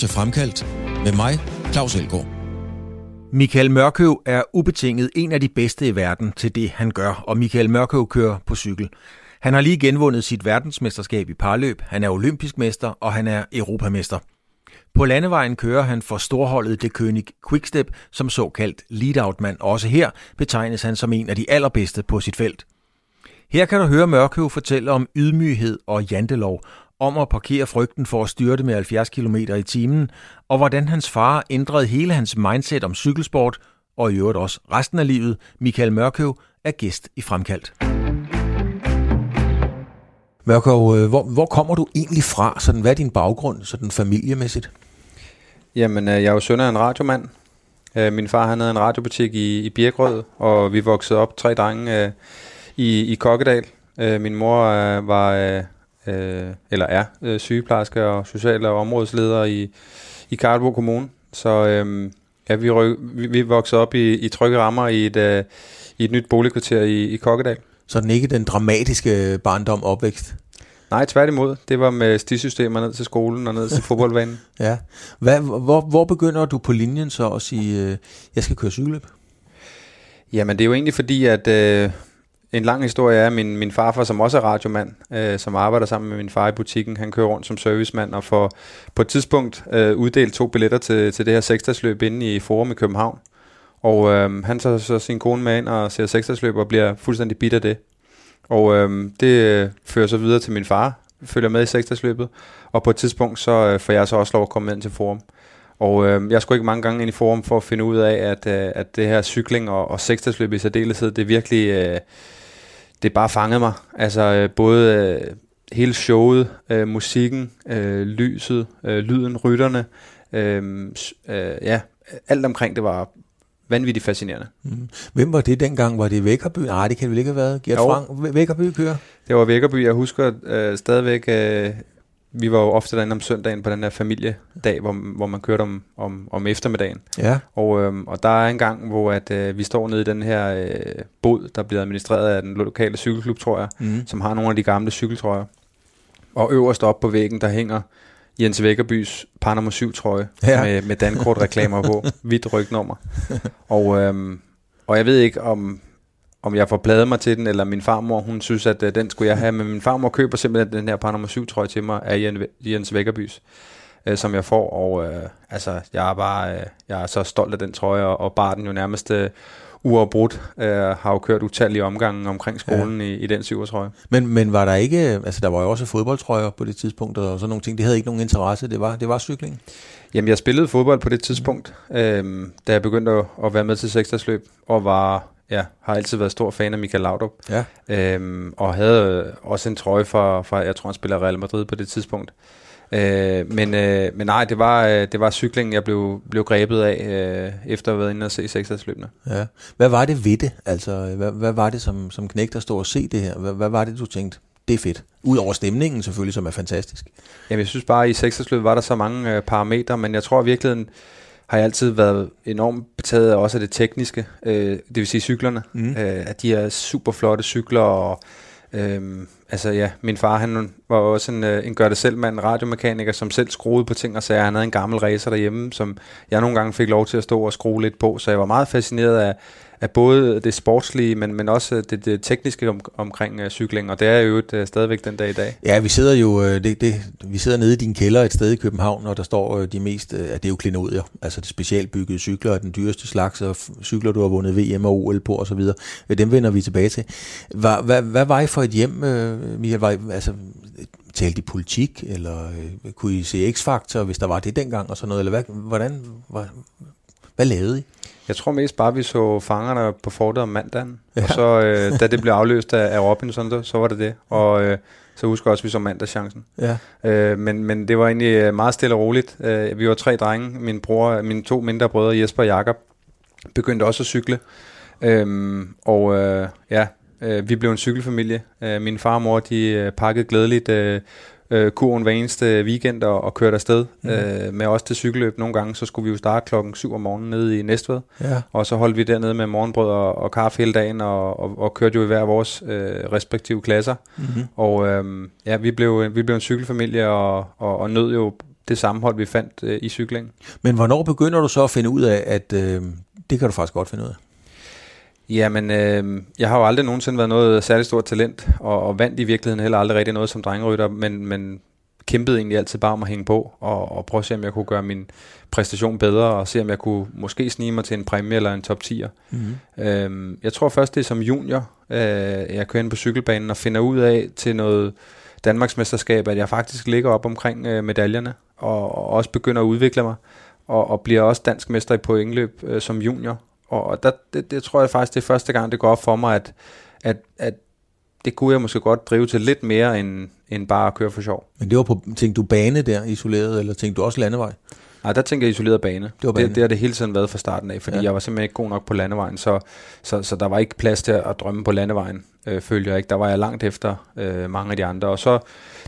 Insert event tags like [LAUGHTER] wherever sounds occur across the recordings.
til Fremkaldt med mig, Claus Elgaard. Michael Mørkøv er ubetinget en af de bedste i verden til det, han gør, og Michael Mørkøv kører på cykel. Han har lige genvundet sit verdensmesterskab i parløb, han er olympisk mester, og han er europamester. På landevejen kører han for storholdet Det König Quickstep som såkaldt lead-out-mand. Også her betegnes han som en af de allerbedste på sit felt. Her kan du høre Mørkøv fortælle om ydmyghed og jantelov, om at parkere frygten for at styrte med 70 km i timen, og hvordan hans far ændrede hele hans mindset om cykelsport, og i øvrigt også resten af livet. Michael Mørkøv er gæst i Fremkaldt. Mørkøv, øh, hvor, hvor kommer du egentlig fra? Sådan, hvad er din baggrund sådan familiemæssigt? Jamen, øh, jeg er jo søn af en radiomand. Øh, min far han havde en radiobutik i, i Birkrød, og vi voksede op tre drenge i, i Kokkedal. Min mor var øh, eller er øh, sygeplejerske og social- og områdesleder i, i Karlsborg Kommune. Så øh, ja, vi, ryk, vi, vi voksede op i, i trygge rammer i et, øh, i et nyt boligkvarter i, i Kokkedal. Så den ikke den dramatiske barndom opvækst? Nej, tværtimod. Det var med stisystemer ned til skolen og ned til [LAUGHS] fodboldbanen. ja. Hvad, hvor, hvor begynder du på linjen så at sige, øh, jeg skal køre cykelløb? Jamen, det er jo egentlig fordi, at øh, en lang historie er, at min, min farfar, som også er radiomand, øh, som arbejder sammen med min far i butikken, han kører rundt som servicemand og får på et tidspunkt øh, uddelt to billetter til, til det her seksdagsløb inde i Forum i København. Og øh, han tager så sin kone med ind og ser seksdagsløb og bliver fuldstændig bit af det. Og øh, det øh, fører så videre til min far, følger med i seksdagsløbet, og på et tidspunkt så øh, får jeg så også lov at komme ind til Forum. Og øh, jeg skulle ikke mange gange ind i forum for at finde ud af, at, øh, at det her cykling og, og seksdagsløb i særdeleshed, det er virkelig... Øh, det bare fangede mig. Altså øh, både øh, hele showet, øh, musikken, øh, lyset, øh, lyden, rytterne, øh, øh, ja, alt omkring det var vanvittigt fascinerende. Mm. Hvem var det dengang? Var det Vækkerby? Nej, det kan det vel ikke have været. Gert Frank, Vækkerby kører? Det var Vækkerby. Jeg husker øh, stadigvæk øh, vi var jo ofte derinde om søndagen på den her familiedag, hvor, hvor man kørte om, om, om eftermiddagen. Ja. Og, øhm, og der er en gang, hvor at, øh, vi står nede i den her øh, bod, der bliver administreret af den lokale cykelklub, tror jeg, mm. som har nogle af de gamle cykeltrøjer. Og øverst op på væggen, der hænger Jens Vækkerbys Panama 7 trøje ja. med, med Dankort-reklamer på, [LAUGHS] hvidt rygnummer. og, øhm, og jeg ved ikke, om om jeg får pladet mig til den, eller min farmor, hun synes, at uh, den skulle jeg have. Men min farmor køber simpelthen den her par nummer 7 trøje til mig af Jens Vækkerbys, uh, som jeg får. Og uh, altså, jeg er bare uh, jeg er så stolt af den trøje, og, og bare den jo nærmest uh, uafbrudt uh, har jo kørt utallige omgange omkring skolen ja. i, i den syvertrøje. Men, men var der ikke, altså der var jo også fodboldtrøjer på det tidspunkt, og sådan nogle ting, det havde ikke nogen interesse, det var, det var cykling? Jamen, jeg spillede fodbold på det tidspunkt, øh, da jeg begyndte at, at være med til seksdagsløb, og var Ja, har altid været stor fan af Michael Laudrup. Ja. Øhm, og havde også en trøje fra, fra, jeg tror han spiller Real Madrid på det tidspunkt. Øh, men, øh, men nej, det var, øh, det var cyklingen, jeg blev, blev grebet af, øh, efter at have været inde og se seksdagsløbene. Ja. Hvad var det ved det? Altså, hvad, hvad var det som, som knægte at stå og se det her? Hvad, hvad var det, du tænkte, det er fedt? Udover stemningen selvfølgelig, som er fantastisk. Jamen, jeg synes bare, at i seksdagsløbet var der så mange øh, parametre, men jeg tror virkelig, har jeg altid været enormt betaget af også af det tekniske, øh, det vil sige cyklerne. Mm. Øh, at de er super flotte cykler, og øh, altså ja, min far han var også en, øh, en gør-det-selv-mand, radiomekaniker, som selv skruede på ting og sager. Han havde en gammel racer derhjemme, som jeg nogle gange fik lov til at stå og skrue lidt på, så jeg var meget fascineret af, af både det sportslige, men, men også det, det tekniske om, omkring uh, cykling, og det er jo et, uh, stadigvæk den dag i dag. Ja, vi sidder jo uh, det, det, vi sidder nede i din kælder et sted i København, og der står uh, de mest, uh, det er jo klinodier, altså det specialbyggede cykler, den dyreste slags, og cykler, du har vundet VM og OL på osv. Dem vender vi tilbage til. Hvad, hvad, hvad var I for et hjem, uh, Michael? Var I, altså, talte I politik, eller uh, kunne I se X-faktor, hvis der var det dengang, og sådan noget, eller hvad, hvordan, hvad, hvad lavede I? Jeg tror mest bare, vi så fangerne på fortet om mandagen. Ja. Og så, øh, da det blev afløst af, af Robinson, så var det det. Og øh, så husker jeg også, at vi så mandagschancen. Ja. Øh, men, men det var egentlig øh, meget stille og roligt. Øh, vi var tre drenge. Min bror, mine to mindre brødre, Jesper og Jakob, begyndte også at cykle. Øh, og øh, ja, øh, vi blev en cykelfamilie. Øh, min far og mor, de øh, pakkede glædeligt øh, øh, kurven hver eneste weekend og, og kørte afsted mm. øh, med os til cykelløb. Nogle gange så skulle vi jo starte klokken 7 om morgenen nede i Næstved, ja. og så holdt vi dernede med morgenbrød og, og kaffe hele dagen og, og, og kørte jo i hver vores øh, respektive klasser. Mm-hmm. Og øh, ja, vi blev, vi blev en cykelfamilie og, og, og nød jo det sammenhold, vi fandt øh, i cyklingen. Men hvornår begynder du så at finde ud af, at øh, det kan du faktisk godt finde ud af? Jamen, øh, jeg har jo aldrig nogensinde været noget særligt stort talent, og, og vandt i virkeligheden heller aldrig rigtig noget som drengerytter, men, men kæmpede egentlig altid bare om at hænge på, og, og prøve at se, om jeg kunne gøre min præstation bedre, og se, om jeg kunne måske snige mig til en præmie eller en top 10'er. Mm-hmm. Øh, jeg tror først, det er som junior, øh, jeg kører ind på cykelbanen og finder ud af til noget Danmarksmesterskab, at jeg faktisk ligger op omkring øh, medaljerne, og, og også begynder at udvikle mig, og, og bliver også dansk mester i pointløb øh, som junior, og der, det, det tror jeg faktisk, det er første gang, det går op for mig, at, at, at det kunne jeg måske godt drive til lidt mere, end, end bare at køre for sjov. Men det var på, tænkte du bane der isoleret, eller tænkte du også landevej? Nej, der tænker jeg isoleret bane. Det, var bane. Det, det har det hele tiden været fra starten af, fordi ja. jeg var simpelthen ikke god nok på landevejen, så, så, så der var ikke plads til at drømme på landevejen, øh, følte jeg ikke. Der var jeg langt efter øh, mange af de andre. Og så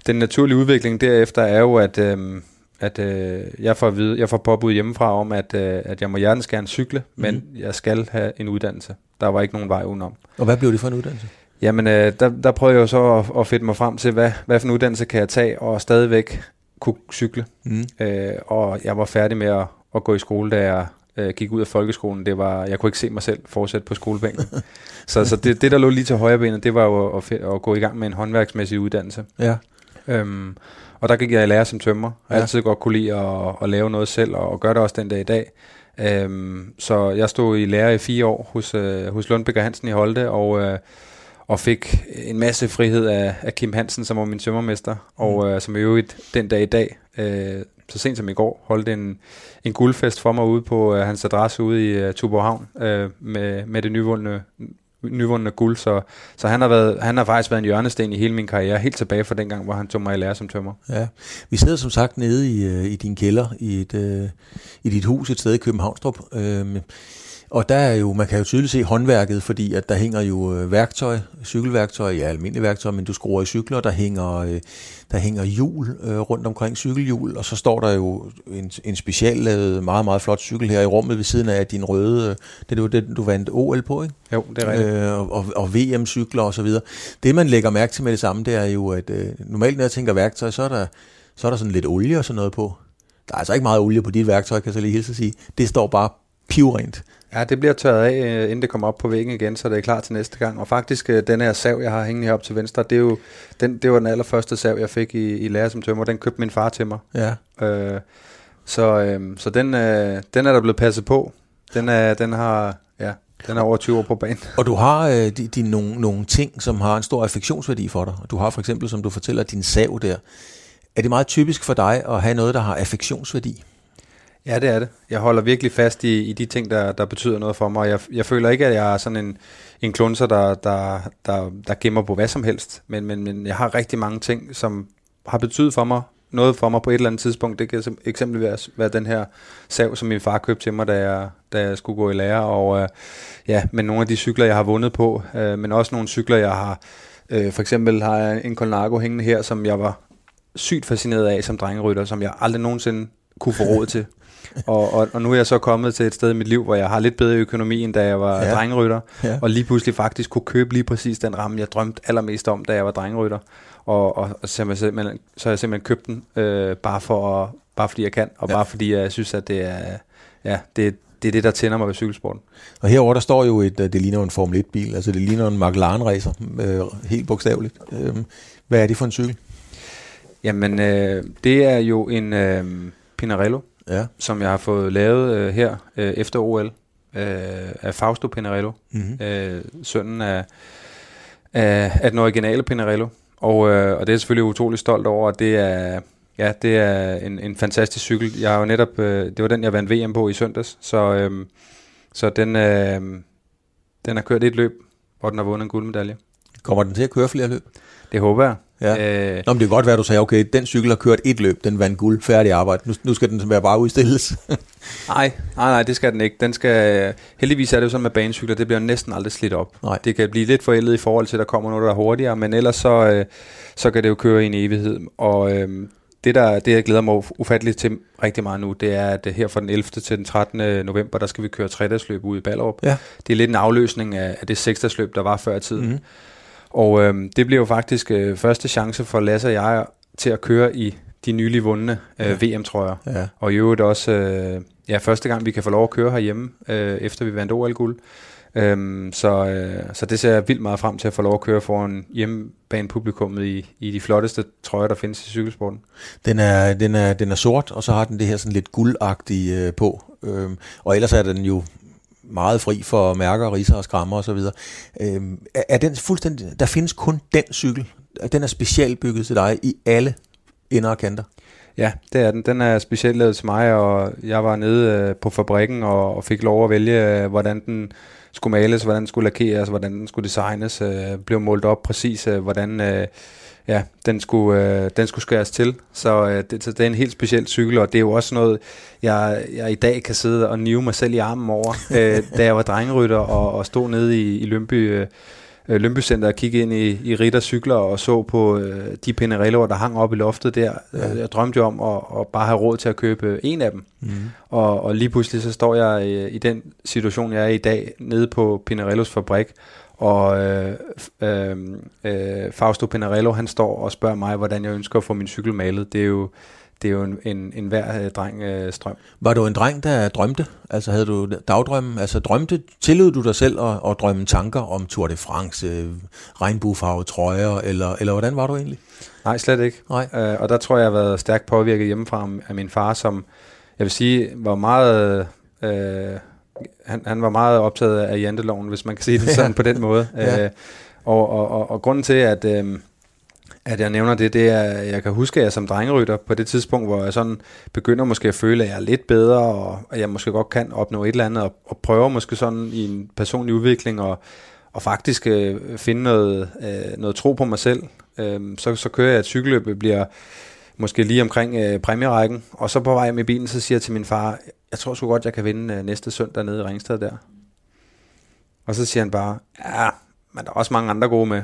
den naturlige udvikling derefter er jo, at, øh, at øh, jeg, får at vide, jeg får påbud hjemmefra om, at, øh, at jeg må hjertens gerne cykle, men mm. jeg skal have en uddannelse. Der var ikke nogen vej udenom. Og hvad blev det for en uddannelse? Jamen, øh, der, der prøvede jeg jo så at, at fedte mig frem til, hvad, hvad for en uddannelse kan jeg tage, og stadigvæk kunne cykle. Mm. Øh, og jeg var færdig med at, at gå i skole, da jeg øh, gik ud af folkeskolen. Det var, jeg kunne ikke se mig selv fortsætte på skolebænken. [LAUGHS] så så det, det, der lå lige til højre benet, det var jo at, at, at gå i gang med en håndværksmæssig uddannelse. Ja. Øhm, og der gik jeg i lære som tømmer. Jeg ja. altid godt kunne lide at, at lave noget selv, og, og gøre det også den dag i dag. Øhm, så jeg stod i lære i fire år hos, øh, hos Lundbæk og Hansen i Holte, og, øh, og fik en masse frihed af, af Kim Hansen, som var min tømmermester, og mm. øh, som i øvrigt den dag i dag, øh, så sent som i går, holdt en, en guldfest for mig ude på øh, hans adresse ude i øh, Tuborghavn, øh, med, med det nyvundne nyvundne guld, så, så han, har været, han har faktisk været en hjørnesten i hele min karriere, helt tilbage fra den gang, hvor han tog mig i lære som tømmer. Ja. Vi sidder som sagt nede i, øh, i din kælder i, et, øh, i dit hus et sted i Københavnstrup. Øh, og der er jo, man kan jo tydeligt se håndværket, fordi at der hænger jo øh, værktøj, cykelværktøj, ja almindelige værktøj, men du skruer i cykler, der hænger, øh, der hænger hjul øh, rundt omkring cykelhjul, og så står der jo en, en speciallavet, meget, meget flot cykel her i rummet ved siden af din røde, det er jo det, du vandt OL på, ikke? Jo, det er rigtigt. Øh, og, og VM-cykler og så videre. Det man lægger mærke til med det samme, det er jo, at øh, normalt når jeg tænker værktøj, så er der, så er der sådan lidt olie og sådan noget på. Der er altså ikke meget olie på dit værktøj, kan jeg så lige hilse at sige. Det står bare pivrent. Ja, det bliver tørret af, øh, inden det kommer op på væggen igen, så det er klar til næste gang. Og faktisk, øh, den her sav, jeg har hængende heroppe til venstre, det, er jo, den, det var den allerførste sav, jeg fik i, i lære som tømmer. Den købte min far til mig. Ja. Øh, så øh, så den, øh, den er der blevet passet på. Den, er, den har... Ja, den er over 20 år på banen. Og du har øh, de, de, nogle, nogle ting, som har en stor affektionsværdi for dig. Du har for eksempel, som du fortæller, din sav der. Er det meget typisk for dig at have noget, der har affektionsværdi? Ja, det er det. Jeg holder virkelig fast i, i de ting, der, der betyder noget for mig. Jeg, jeg føler ikke, at jeg er sådan en, en klunser, der, der, der, der gemmer på hvad som helst. Men, men, men jeg har rigtig mange ting, som har betydet for mig, noget for mig på et eller andet tidspunkt. Det kan eksempelvis være den her sav, som min far købte til mig, da jeg, da jeg skulle gå i lære. Og øh, ja, men nogle af de cykler, jeg har vundet på, øh, men også nogle cykler, jeg har... Øh, for eksempel har jeg en Colnago hængende her, som jeg var sygt fascineret af som drengerytter, som jeg aldrig nogensinde kunne få råd til [LAUGHS] og, og, og nu er jeg så kommet til et sted i mit liv, hvor jeg har lidt bedre økonomi, end da jeg var ja. drengerytter, ja. og lige pludselig faktisk kunne købe lige præcis den ramme, jeg drømte allermest om, da jeg var drengerytter. Og, og, og så, så, så har jeg simpelthen købt den, øh, bare, for, bare fordi jeg kan, og ja. bare fordi jeg synes, at det er, ja, det, det er det, der tænder mig ved cykelsporten. Og herover der står jo et, det ligner en Formel 1-bil, altså det ligner en McLaren racer, øh, helt bogstaveligt. Øh, hvad er det for en cykel? Jamen, øh, det er jo en øh, Pinarello, ja. som jeg har fået lavet øh, her øh, efter OL øh, af Fausto Pinarello, mm-hmm. øh, sønnen af, af, af den originale Pinarello. Og, øh, og det er jeg selvfølgelig utrolig stolt over, at det er, ja, det er en, en fantastisk cykel. Jeg har jo netop, øh, det var den, jeg vandt VM på i søndags, så, øh, så den, øh, den har kørt et løb, hvor den har vundet en guldmedalje. Kommer den til at køre flere løb? Det håber jeg. Ja. Øh, Nå, men det kan godt være, at du sagde, okay, den cykel har kørt et løb, den vandt guld, færdig arbejde. Nu, nu skal den være bare udstilles. [LAUGHS] nej, nej, nej, det skal den ikke. Den skal, heldigvis er det jo sådan med banecykler, det bliver næsten aldrig slidt op. Nej. Det kan blive lidt forældet i forhold til, at der kommer noget, der er hurtigere, men ellers så, øh, så kan det jo køre i en evighed. Og øh, det, der, det, jeg glæder mig ufatteligt til rigtig meget nu, det er, at her fra den 11. til den 13. november, der skal vi køre tredagsløb ud i Ballerup. Ja. Det er lidt en afløsning af, af det seksdagsløb, der var før i tiden. Mm-hmm. Og øh, det bliver jo faktisk øh, første chance for Lasse og jeg til at køre i de nylig vundne øh, VM-trøjer. Ja. Og i øvrigt også øh, ja, første gang, vi kan få lov at køre herhjemme, øh, efter vi vandt OL-guld. Øhm, så, øh, så det ser jeg vildt meget frem til at få lov at køre foran hjemmebane publikummet i, i de flotteste trøjer, der findes i cykelsporten. Den er, den, er, den er sort, og så har den det her sådan lidt guldagtige øh, på. Øhm, og ellers er den jo meget fri for mærker, riser og skrammer osv. Øh, er, er den fuldstændig... Der findes kun den cykel. Den er specielt bygget til dig i alle ender og kanter. Ja, det er den. Den er specielt lavet til mig, og jeg var nede øh, på fabrikken og, og fik lov at vælge, øh, hvordan den skulle males, hvordan den skulle lakeres, hvordan den skulle designes, øh, blev målt op præcis, øh, hvordan øh, ja, den, skulle, øh, den skulle skæres til. Så, øh, det, så det er en helt speciel cykel, og det er jo også noget, jeg, jeg i dag kan sidde og nive mig selv i armen over, [LAUGHS] øh, da jeg var drengerytter og, og stod nede i, i Lønby, øh, øh, Lønby Center og kigge ind i, i Ritter cykler og så på øh, de Pinarelloer, der hang op i loftet der. Ja. Jeg drømte jo om at, at bare have råd til at købe en af dem. Mm. Og, og lige pludselig så står jeg i, i den situation, jeg er i dag, nede på Pinarellos fabrik, og øh, øh, øh, Fausto Pinarello, han står og spørger mig, hvordan jeg ønsker at få min cykel malet. Det er jo, det er jo en, en, en hver øh, dreng øh, strøm. Var du en dreng, der drømte? Altså havde du dagdrømme? Altså drømte, tillod du dig selv at, at drømme tanker om Tour de France, øh, regnbuefarve trøjer, eller, eller hvordan var du egentlig? Nej, slet ikke. Nej. Øh, og der tror jeg, jeg har været stærkt påvirket hjemmefra af min far, som jeg vil sige, var meget... Øh, han, han var meget optaget af janteloven, hvis man kan sige det [LAUGHS] sådan ja. på den måde. ja. øh, og, og, og, og grunden til, at... Øh, at jeg nævner det, det er, jeg kan huske, at jeg som drengerytter på det tidspunkt, hvor jeg sådan begynder måske at føle, at jeg er lidt bedre, og at jeg måske godt kan opnå et eller andet, og, og prøver måske sådan i en personlig udvikling, og, og faktisk øh, finde noget, øh, noget tro på mig selv. Øh, så, så kører jeg et cykelløb, bliver måske lige omkring øh, præmierækken, og så på vej med bilen, så siger jeg til min far, jeg tror sgu godt, jeg kan vinde øh, næste søndag nede i Ringsted der. Og så siger han bare, ja, men der er også mange andre gode med.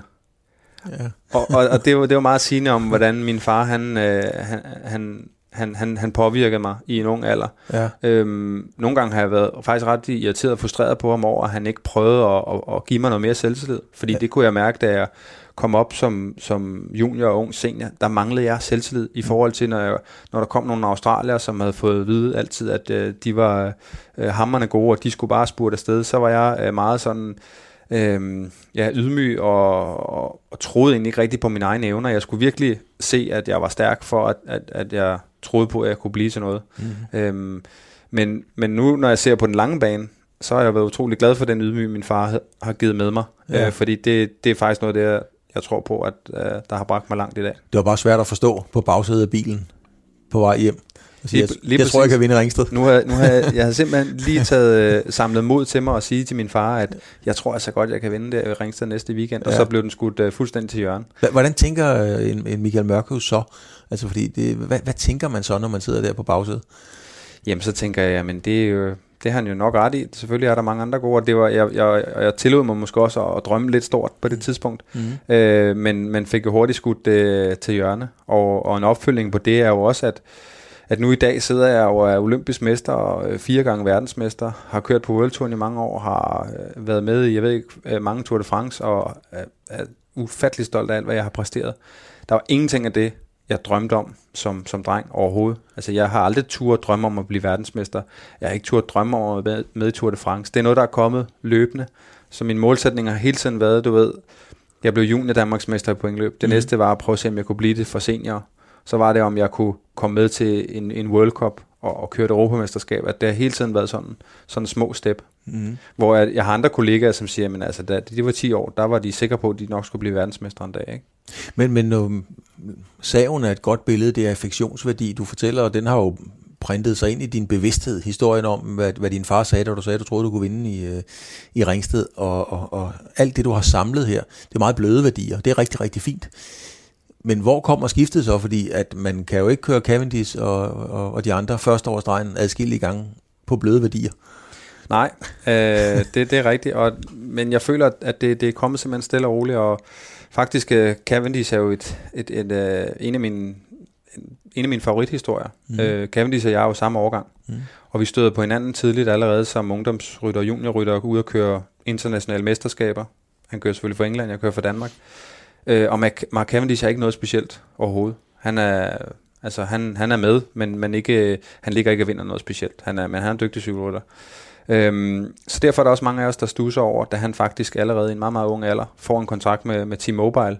Ja. og, og, og det, var, det var meget sigende om, hvordan min far, han, øh, han, han, han, han, han påvirkede mig i en ung alder. Ja. Øhm, nogle gange har jeg været faktisk ret irriteret og frustreret på ham over, at han ikke prøvede at, at, at give mig noget mere selvtillid. Fordi ja. det kunne jeg mærke, da jeg kom op som, som junior og ung senior, der manglede jeg selvtillid i forhold til, når, jeg, når der kom nogle australier, som havde fået at vide altid, at øh, de var øh, hammerne gode, og de skulle bare spurte afsted, så var jeg øh, meget sådan øh, ja, ydmyg og, og, og troede egentlig ikke rigtigt på mine egne evner. Jeg skulle virkelig se, at jeg var stærk for, at, at, at jeg troede på, at jeg kunne blive til noget. Mm. Øhm, men, men nu, når jeg ser på den lange bane, så har jeg været utrolig glad for den ydmyg, min far har givet med mig. Ja. Øh, fordi det, det er faktisk noget, der jeg tror på, at øh, der har bragt mig langt i dag. Det var bare svært at forstå på bagsædet af bilen på vej hjem. Lige, jeg, lige jeg tror, jeg kan vinde Ringsted. Nu har, nu har jeg, jeg har [LAUGHS] simpelthen lige taget øh, samlet mod til mig og sige til min far, at jeg tror altså godt, jeg kan vinde det i Ringsted næste weekend, ja. og så blev den skudt uh, fuldstændig til hjørne. Hvordan tænker øh, en, en Michael Mørkøv så? Altså, fordi det, hvad, hvad tænker man så, når man sidder der på bagsædet? Jamen, så tænker jeg, men det er jo, det har han jo nok ret i. Selvfølgelig er der mange andre gode, og det var, jeg, jeg, jeg tillod mig måske også at, at drømme lidt stort på det tidspunkt, mm. øh, men man fik jo hurtigt skudt det til hjørne, og, og en opfølging på det er jo også, at at nu i dag sidder jeg og er olympisk mester og øh, fire gange verdensmester, har kørt på World Touren i mange år, har øh, været med i, jeg ved ikke, øh, mange Tour de France, og er, er ufattelig stolt af alt, hvad jeg har præsteret. Der var ingenting af det, jeg drømte om som, som dreng overhovedet. Altså, jeg har aldrig tur drømme om at blive verdensmester. Jeg har ikke tur drømme om at være med i Tour de France. Det er noget, der er kommet løbende. Så min målsætning har hele tiden været, du ved, jeg blev junior Danmarksmester i pointløb. Det mm. næste var at prøve at se, om jeg kunne blive det for senior så var det, om jeg kunne komme med til en, en World Cup og, og køre et Europamesterskab, at det har hele tiden været sådan, sådan små step. Mm. Hvor jeg, jeg har andre kollegaer, som siger, men altså, da de var 10 år, der var de sikre på, at de nok skulle blive verdensmester en dag. Ikke? Men, men um, sagen er et godt billede, det er affektionsværdi, du fortæller, og den har jo printet sig ind i din bevidsthed, historien om, hvad, hvad din far sagde, da du sagde, at du troede, du kunne vinde i, øh, i Ringsted, og, og, og alt det, du har samlet her, det er meget bløde værdier, det er rigtig, rigtig fint. Men hvor kommer skiftet så? Fordi at man kan jo ikke køre Cavendish og, og, og de andre første over stregen adskillige gange på bløde værdier. Nej, øh, det, det er rigtigt. Og, men jeg føler, at det, det er kommet simpelthen stille og roligt. Og faktisk, uh, Cavendish er jo et, et, et, et, uh, en af mine en af mine favorithistorier. Mm. Øh, Cavendish og jeg er jo samme årgang. Mm. Og vi støder på hinanden tidligt allerede som ungdomsrytter og juniorrytter ude og køre internationale mesterskaber. Han kører selvfølgelig for England, jeg kører for Danmark. Øh, og Mark Cavendish er ikke noget specielt overhovedet. Han er Altså han, han er med, men, men ikke, han ligger ikke og vinder noget specielt. Han er, men han er en dygtig cykelrytter. Øhm, så derfor er der også mange af os, der stusser over, da han faktisk allerede i en meget, meget ung alder får en kontrakt med, med T-Mobile.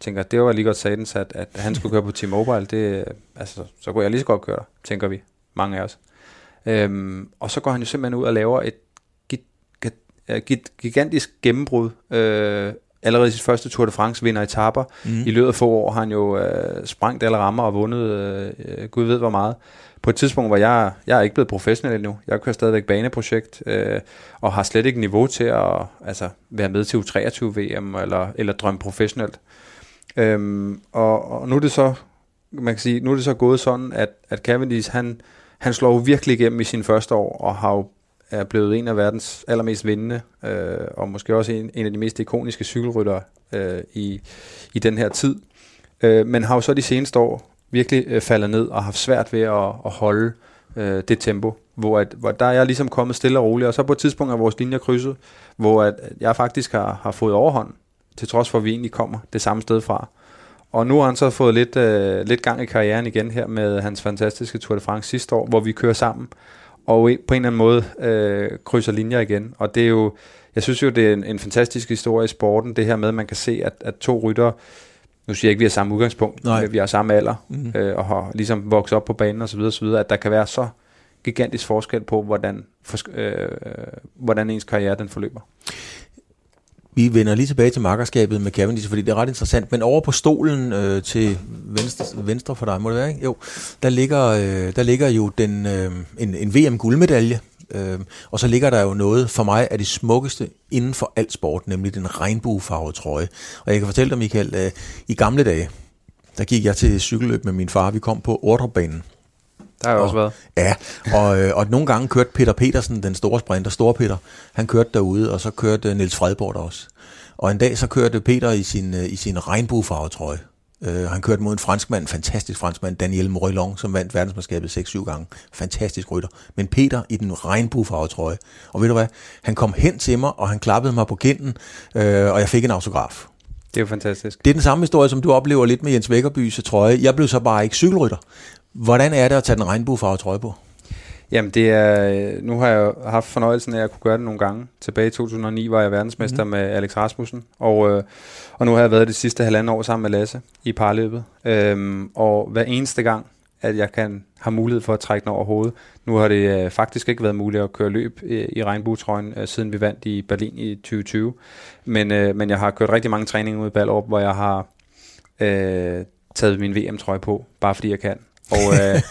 tænker, det var lige godt satans, at, at han skulle køre på T-Mobile. Det, altså, så kunne jeg lige så godt køre, tænker vi, mange af os. Øhm, og så går han jo simpelthen ud og laver et gigantisk gennembrud. Øh, allerede i sit første Tour de France vinder etaper. Mm. I løbet af få år har han jo øh, sprængt alle rammer og vundet, øh, gud ved hvor meget. På et tidspunkt, hvor jeg, jeg er ikke blevet professionel endnu. Jeg kører stadigvæk baneprojekt, øh, og har slet ikke niveau til at altså, være med til U23-VM, eller, eller drømme professionelt. Øhm, og, og nu er det så, man kan sige, nu er det så gået sådan, at, at Cavendish, han, han slår jo virkelig igennem i sin første år, og har jo er blevet en af verdens allermest vindende, øh, og måske også en, en af de mest ikoniske cykelryttere øh, i, i den her tid. Øh, men har jo så de seneste år virkelig øh, falder ned og haft svært ved at, at holde øh, det tempo, hvor, at, hvor der er jeg ligesom kommet stille og roligt, og så på et tidspunkt er vores linjer krydset, hvor at jeg faktisk har, har fået overhånd, til trods for at vi egentlig kommer det samme sted fra. Og nu har han så fået lidt, øh, lidt gang i karrieren igen her med hans fantastiske Tour de France sidste år, hvor vi kører sammen og på en eller anden måde øh, krydser linjer igen. Og det er jo, jeg synes jo, det er en, en fantastisk historie i sporten, det her med, at man kan se, at, at to rytter, nu siger jeg ikke, at vi har samme udgangspunkt, Nej. men vi har samme alder, mm-hmm. øh, og har ligesom vokset op på banen osv., osv., at der kan være så gigantisk forskel på, hvordan, for, øh, hvordan ens karriere den forløber. Vi vender lige tilbage til markerskabet med Cavendish, fordi det er ret interessant. Men over på stolen øh, til venstre, venstre for dig, må det være, ikke? Jo, der ligger, øh, der ligger jo den, øh, en, en VM-guldmedalje, øh, og så ligger der jo noget for mig af det smukkeste inden for alt sport, nemlig den regnbuefarvede trøje. Og jeg kan fortælle dig, Michael, øh, i gamle dage, der gik jeg til cykelløb med min far. Vi kom på Ordrebanen der har og, også været. Ja, og, øh, og nogle gange kørte Peter Petersen, den store sprinter, Store Peter, han kørte derude, og så kørte Niels Fredborg der også. Og en dag så kørte Peter i sin, øh, i sin regnbuefarvetrøje. Uh, han kørte mod en franskmand, en fantastisk franskmand, Daniel Morillon, som vandt verdensmesterskabet 6-7 gange. Fantastisk rytter. Men Peter i den regnbuefarvetrøje. Og ved du hvad? Han kom hen til mig, og han klappede mig på kinden, uh, og jeg fik en autograf. Det er jo fantastisk. Det er den samme historie, som du oplever lidt med Jens Vækkerbys trøje. Jeg blev så bare ikke cykelrytter. Hvordan er det at tage den regnbuefarvede trøje på? Jamen det er, nu har jeg haft fornøjelsen af at kunne gøre det nogle gange. Tilbage i 2009 var jeg verdensmester mm. med Alex Rasmussen, og, øh, og nu har jeg været det sidste halvandet år sammen med Lasse i parløbet. Øhm, og hver eneste gang, at jeg kan have mulighed for at trække den over hovedet. Nu har det øh, faktisk ikke været muligt at køre løb i, i regnbuetrøjen, øh, siden vi vandt i Berlin i 2020. Men, øh, men jeg har kørt rigtig mange træninger ud i Ballerup, hvor jeg har øh, taget min VM-trøje på, bare fordi jeg kan. Og, øh,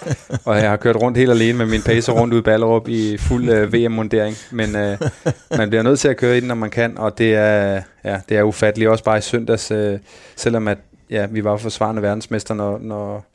og jeg har kørt rundt helt alene med min pacer rundt ud i Ballerup i fuld øh, VM-mundering. Men øh, man bliver nødt til at køre i den, når man kan, og det er, ja, det er ufatteligt. Også bare i søndags, øh, selvom at, ja, vi var forsvarende verdensmester, når, når,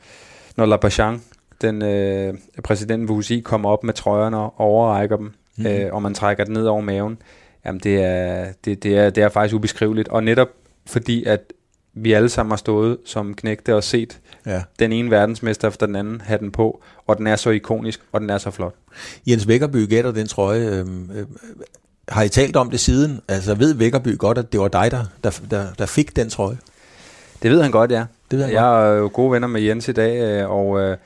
når Labachan, den øh, præsidenten for UCI, kommer op med trøjerne og overrækker dem, mm. øh, og man trækker den ned over maven. Jamen det er, det, det, er, det er faktisk ubeskriveligt. Og netop fordi, at vi alle sammen har stået som knægte og set ja. den ene verdensmester efter den anden have den på, og den er så ikonisk, og den er så flot. Jens Vækkerby gætter den trøje. Øh, øh, har I talt om det siden? Altså ved Vækkerby godt, at det var dig, der, der, der, der fik den trøje? Det ved han godt, ja. Det ved han jeg godt. er jo gode venner med Jens i dag, øh, og øh,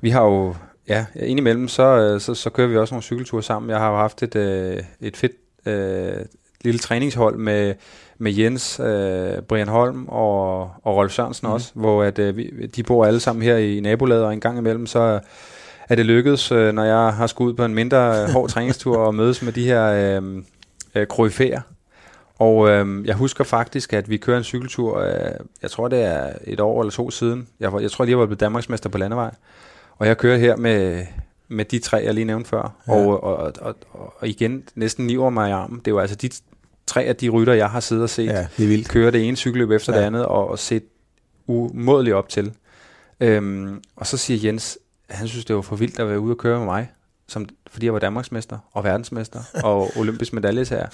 vi har jo, ja, indimellem, så, øh, så, så kører vi også nogle cykelture sammen. Jeg har jo haft et, øh, et fedt øh, lille træningshold med med Jens, øh, Brian Holm og, og Rolf Sørensen mm. også, hvor at, øh, vi, de bor alle sammen her i nabolaget, og en gang imellem så er det lykkedes, øh, når jeg har skudt på en mindre øh, hård [LAUGHS] træningstur og mødes med de her øh, øh. Og øh, jeg husker faktisk, at vi kører en cykeltur, øh, jeg tror det er et år eller to siden. Jeg, jeg tror lige, jeg var blevet Danmarksmester på landevej. Og jeg kører her med, med de tre, jeg lige nævnte før. Ja. Og, og, og, og, og igen, næsten niver mig i armen. Det var altså de tre af de rytter, jeg har siddet og set, ja, det er vildt. køre det ene cykelløb efter ja. det andet, og, og set umådeligt op til. Øhm, og så siger Jens, han synes, det var for vildt at være ude og køre med mig, som, fordi jeg var Danmarksmester og verdensmester [LAUGHS] og olympisk medaljesager.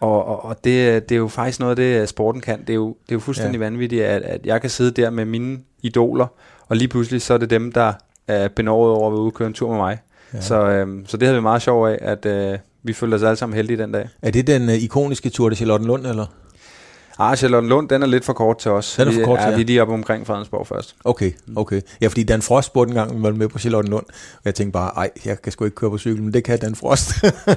og og, og det, det er jo faktisk noget af det, sporten kan. Det er jo, det er jo fuldstændig ja. vanvittigt, at, at jeg kan sidde der med mine idoler, og lige pludselig så er det dem, der er benovet over at være ude og køre en tur med mig. Ja. Så, øhm, så det havde vi meget sjov af, at øh, vi følte os alle sammen heldige den dag. Er det den øh, ikoniske tur til Charlottenlund, eller? Ah, Charlotte Lund, den er lidt for kort til os. Den er for kort vi, til ja, vi er lige oppe omkring Fredensborg først. Okay, okay. Ja, fordi Dan Frost spurgte en gang, var med på Charlotte Lund, og jeg tænkte bare, ej, jeg kan sgu ikke køre på cykel, men det kan Dan Frost.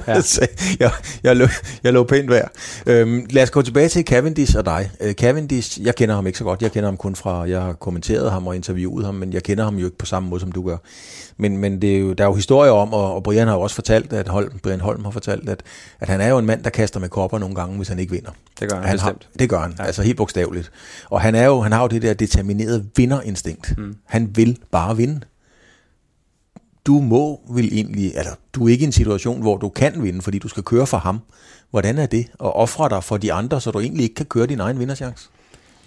Ja. [LAUGHS] så jeg, jeg, lå, jeg lå pænt værd. Øhm, lad os gå tilbage til Cavendish og dig. Uh, Cavendish, jeg kender ham ikke så godt. Jeg kender ham kun fra, jeg har kommenteret ham og interviewet ham, men jeg kender ham jo ikke på samme måde, som du gør. Men, men det er jo, der er jo historier om, og, og Brian har jo også fortalt, at Holm, Brian Holm har fortalt, at, at han er jo en mand, der kaster med kopper nogle gange, hvis han ikke vinder. Det gør han, han bestemt. Har, det gør han, ja. altså helt bogstaveligt. Og han, er jo, han har jo det der determinerede vinderinstinkt. Mm. Han vil bare vinde. Du må vil egentlig, eller du er ikke i en situation, hvor du kan vinde, fordi du skal køre for ham. Hvordan er det at ofre dig for de andre, så du egentlig ikke kan køre din egen vinderchance?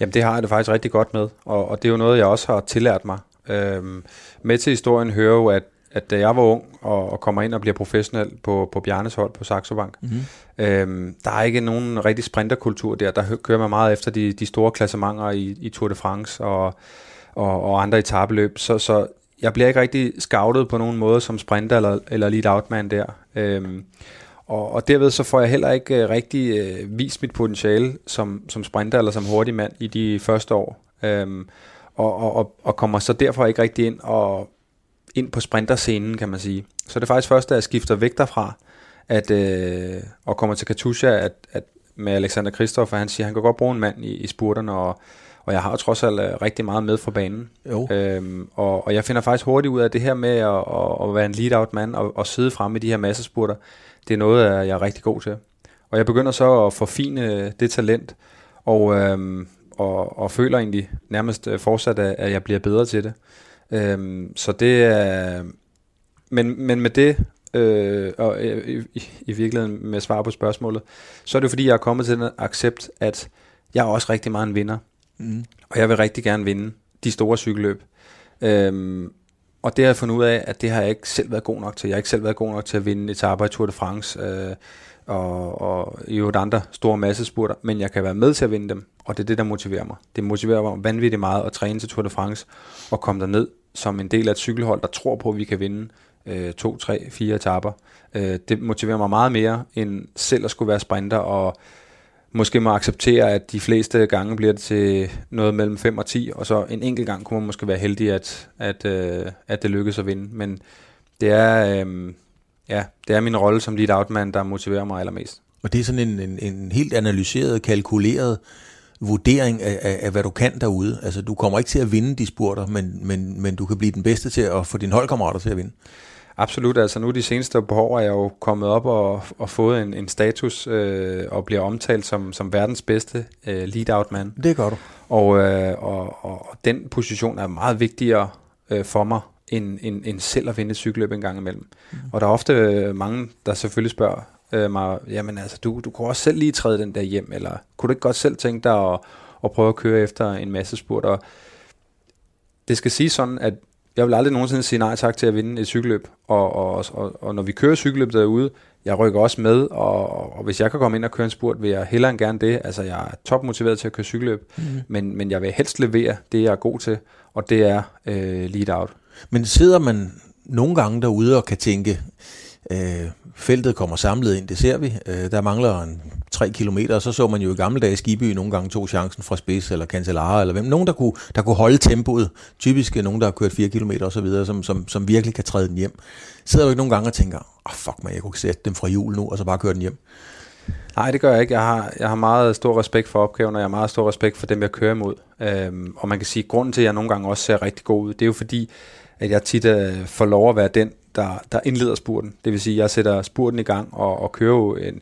Jamen det har jeg det faktisk rigtig godt med, og, og det er jo noget, jeg også har tillært mig. Øhm, med til historien hører jo, at, at da jeg var ung og, og kommer ind og bliver professionel på, på Bjarnes hold på Saxo Bank, mm-hmm. øhm, der er ikke nogen rigtig sprinterkultur der. Der kører man meget efter de, de store klassementer i, i Tour de France og, og, og andre etabeløb. Så, så jeg bliver ikke rigtig scoutet på nogen måde som sprinter eller, eller lead outman der. Øhm, og, og derved så får jeg heller ikke uh, rigtig uh, vist mit potentiale som, som sprinter eller som hurtig mand i de første år. Øhm, og, og, og kommer så derfor ikke rigtig ind og ind på sprinterscenen, kan man sige. Så det er faktisk først, da jeg skifter væk derfra, at, øh, og kommer til Katusha, at, at med Alexander Kristoffer, han siger, at han kan godt bruge en mand i, i spurterne, og, og jeg har jo trods alt øh, rigtig meget med fra banen. Jo. Øhm, og, og jeg finder faktisk hurtigt ud af det her med at, at, at være en lead-out mand og, og sidde fremme i de her massespurter. Det er noget, jeg er rigtig god til. Og jeg begynder så at forfine det talent, og, øhm, og, og føler egentlig nærmest øh, fortsat, at jeg bliver bedre til det. Øhm, så det er... Men, men med det, øh, og øh, i, i virkeligheden med svar på spørgsmålet, så er det fordi, jeg er kommet til den accept, at jeg er også rigtig meget en vinder. Mm. Og jeg vil rigtig gerne vinde de store cykelløb. Øhm, og det har jeg fundet ud af, at det har jeg ikke selv været god nok til. Jeg har ikke selv været god nok til at vinde et arbejde i Tour de France. Øh, og, og i øvrigt andre store massespurter, men jeg kan være med til at vinde dem, og det er det, der motiverer mig. Det motiverer mig vanvittigt meget at træne til Tour de France, og komme derned som en del af et cykelhold, der tror på, at vi kan vinde øh, to, tre, fire etapper. Øh, det motiverer mig meget mere, end selv at skulle være sprinter, og måske må acceptere, at de fleste gange bliver det til noget mellem 5 og 10, og så en enkelt gang kunne man måske være heldig, at, at, øh, at det lykkes at vinde. Men det er... Øh, ja, det er min rolle som lead outman, der motiverer mig allermest. Og det er sådan en, en, en helt analyseret, kalkuleret vurdering af, af, af, hvad du kan derude. Altså, du kommer ikke til at vinde de spurter, men, men, men du kan blive den bedste til at få dine holdkammerater til at vinde. Absolut. Altså nu de seneste par år er jeg jo kommet op og, og fået en, en status øh, og bliver omtalt som, som verdens bedste øh, lead-out-mand. Det gør du. Og, øh, og, og den position er meget vigtigere øh, for mig end, end, end selv at vinde et cykelløb en gang imellem. Mm. Og der er ofte øh, mange, der selvfølgelig spørger øh, mig, jamen altså, du, du kunne også selv lige træde den der hjem, eller kunne du ikke godt selv tænke dig at, at prøve at køre efter en masse spurt? Og det skal sige sådan, at jeg vil aldrig nogensinde sige nej tak til at vinde et cykelløb, og, og, og, og når vi kører cykelløb derude, jeg rykker også med, og, og hvis jeg kan komme ind og køre en spurt, vil jeg hellere end gerne det. Altså, jeg er topmotiveret til at køre cykelløb, mm. men, men jeg vil helst levere det, jeg er god til, og det er øh, lead out. Men sidder man nogle gange derude og kan tænke, øh, feltet kommer samlet ind, det ser vi. Øh, der mangler en 3 kilometer, og så så man jo i gamle dage Skiby nogle gange to chancen fra Spids eller Cancellara, eller hvem. Nogen, der kunne, der kunne holde tempoet. Typisk øh, nogen, der har kørt 4 km og så videre, som, som, som virkelig kan træde den hjem. Sidder du ikke nogle gange og tænker, oh, fuck man, jeg kunne sætte dem fra jul nu, og så bare køre den hjem. Nej, det gør jeg ikke. Jeg har, jeg har meget stor respekt for opgaven, og jeg har meget stor respekt for dem, jeg kører imod. Øhm, og man kan sige, at grunden til, at jeg nogle gange også ser rigtig god ud, det er jo fordi, at jeg tit uh, får lov at være den, der, der indleder spurten. Det vil sige, at jeg sætter spurten i gang og, og kører, en,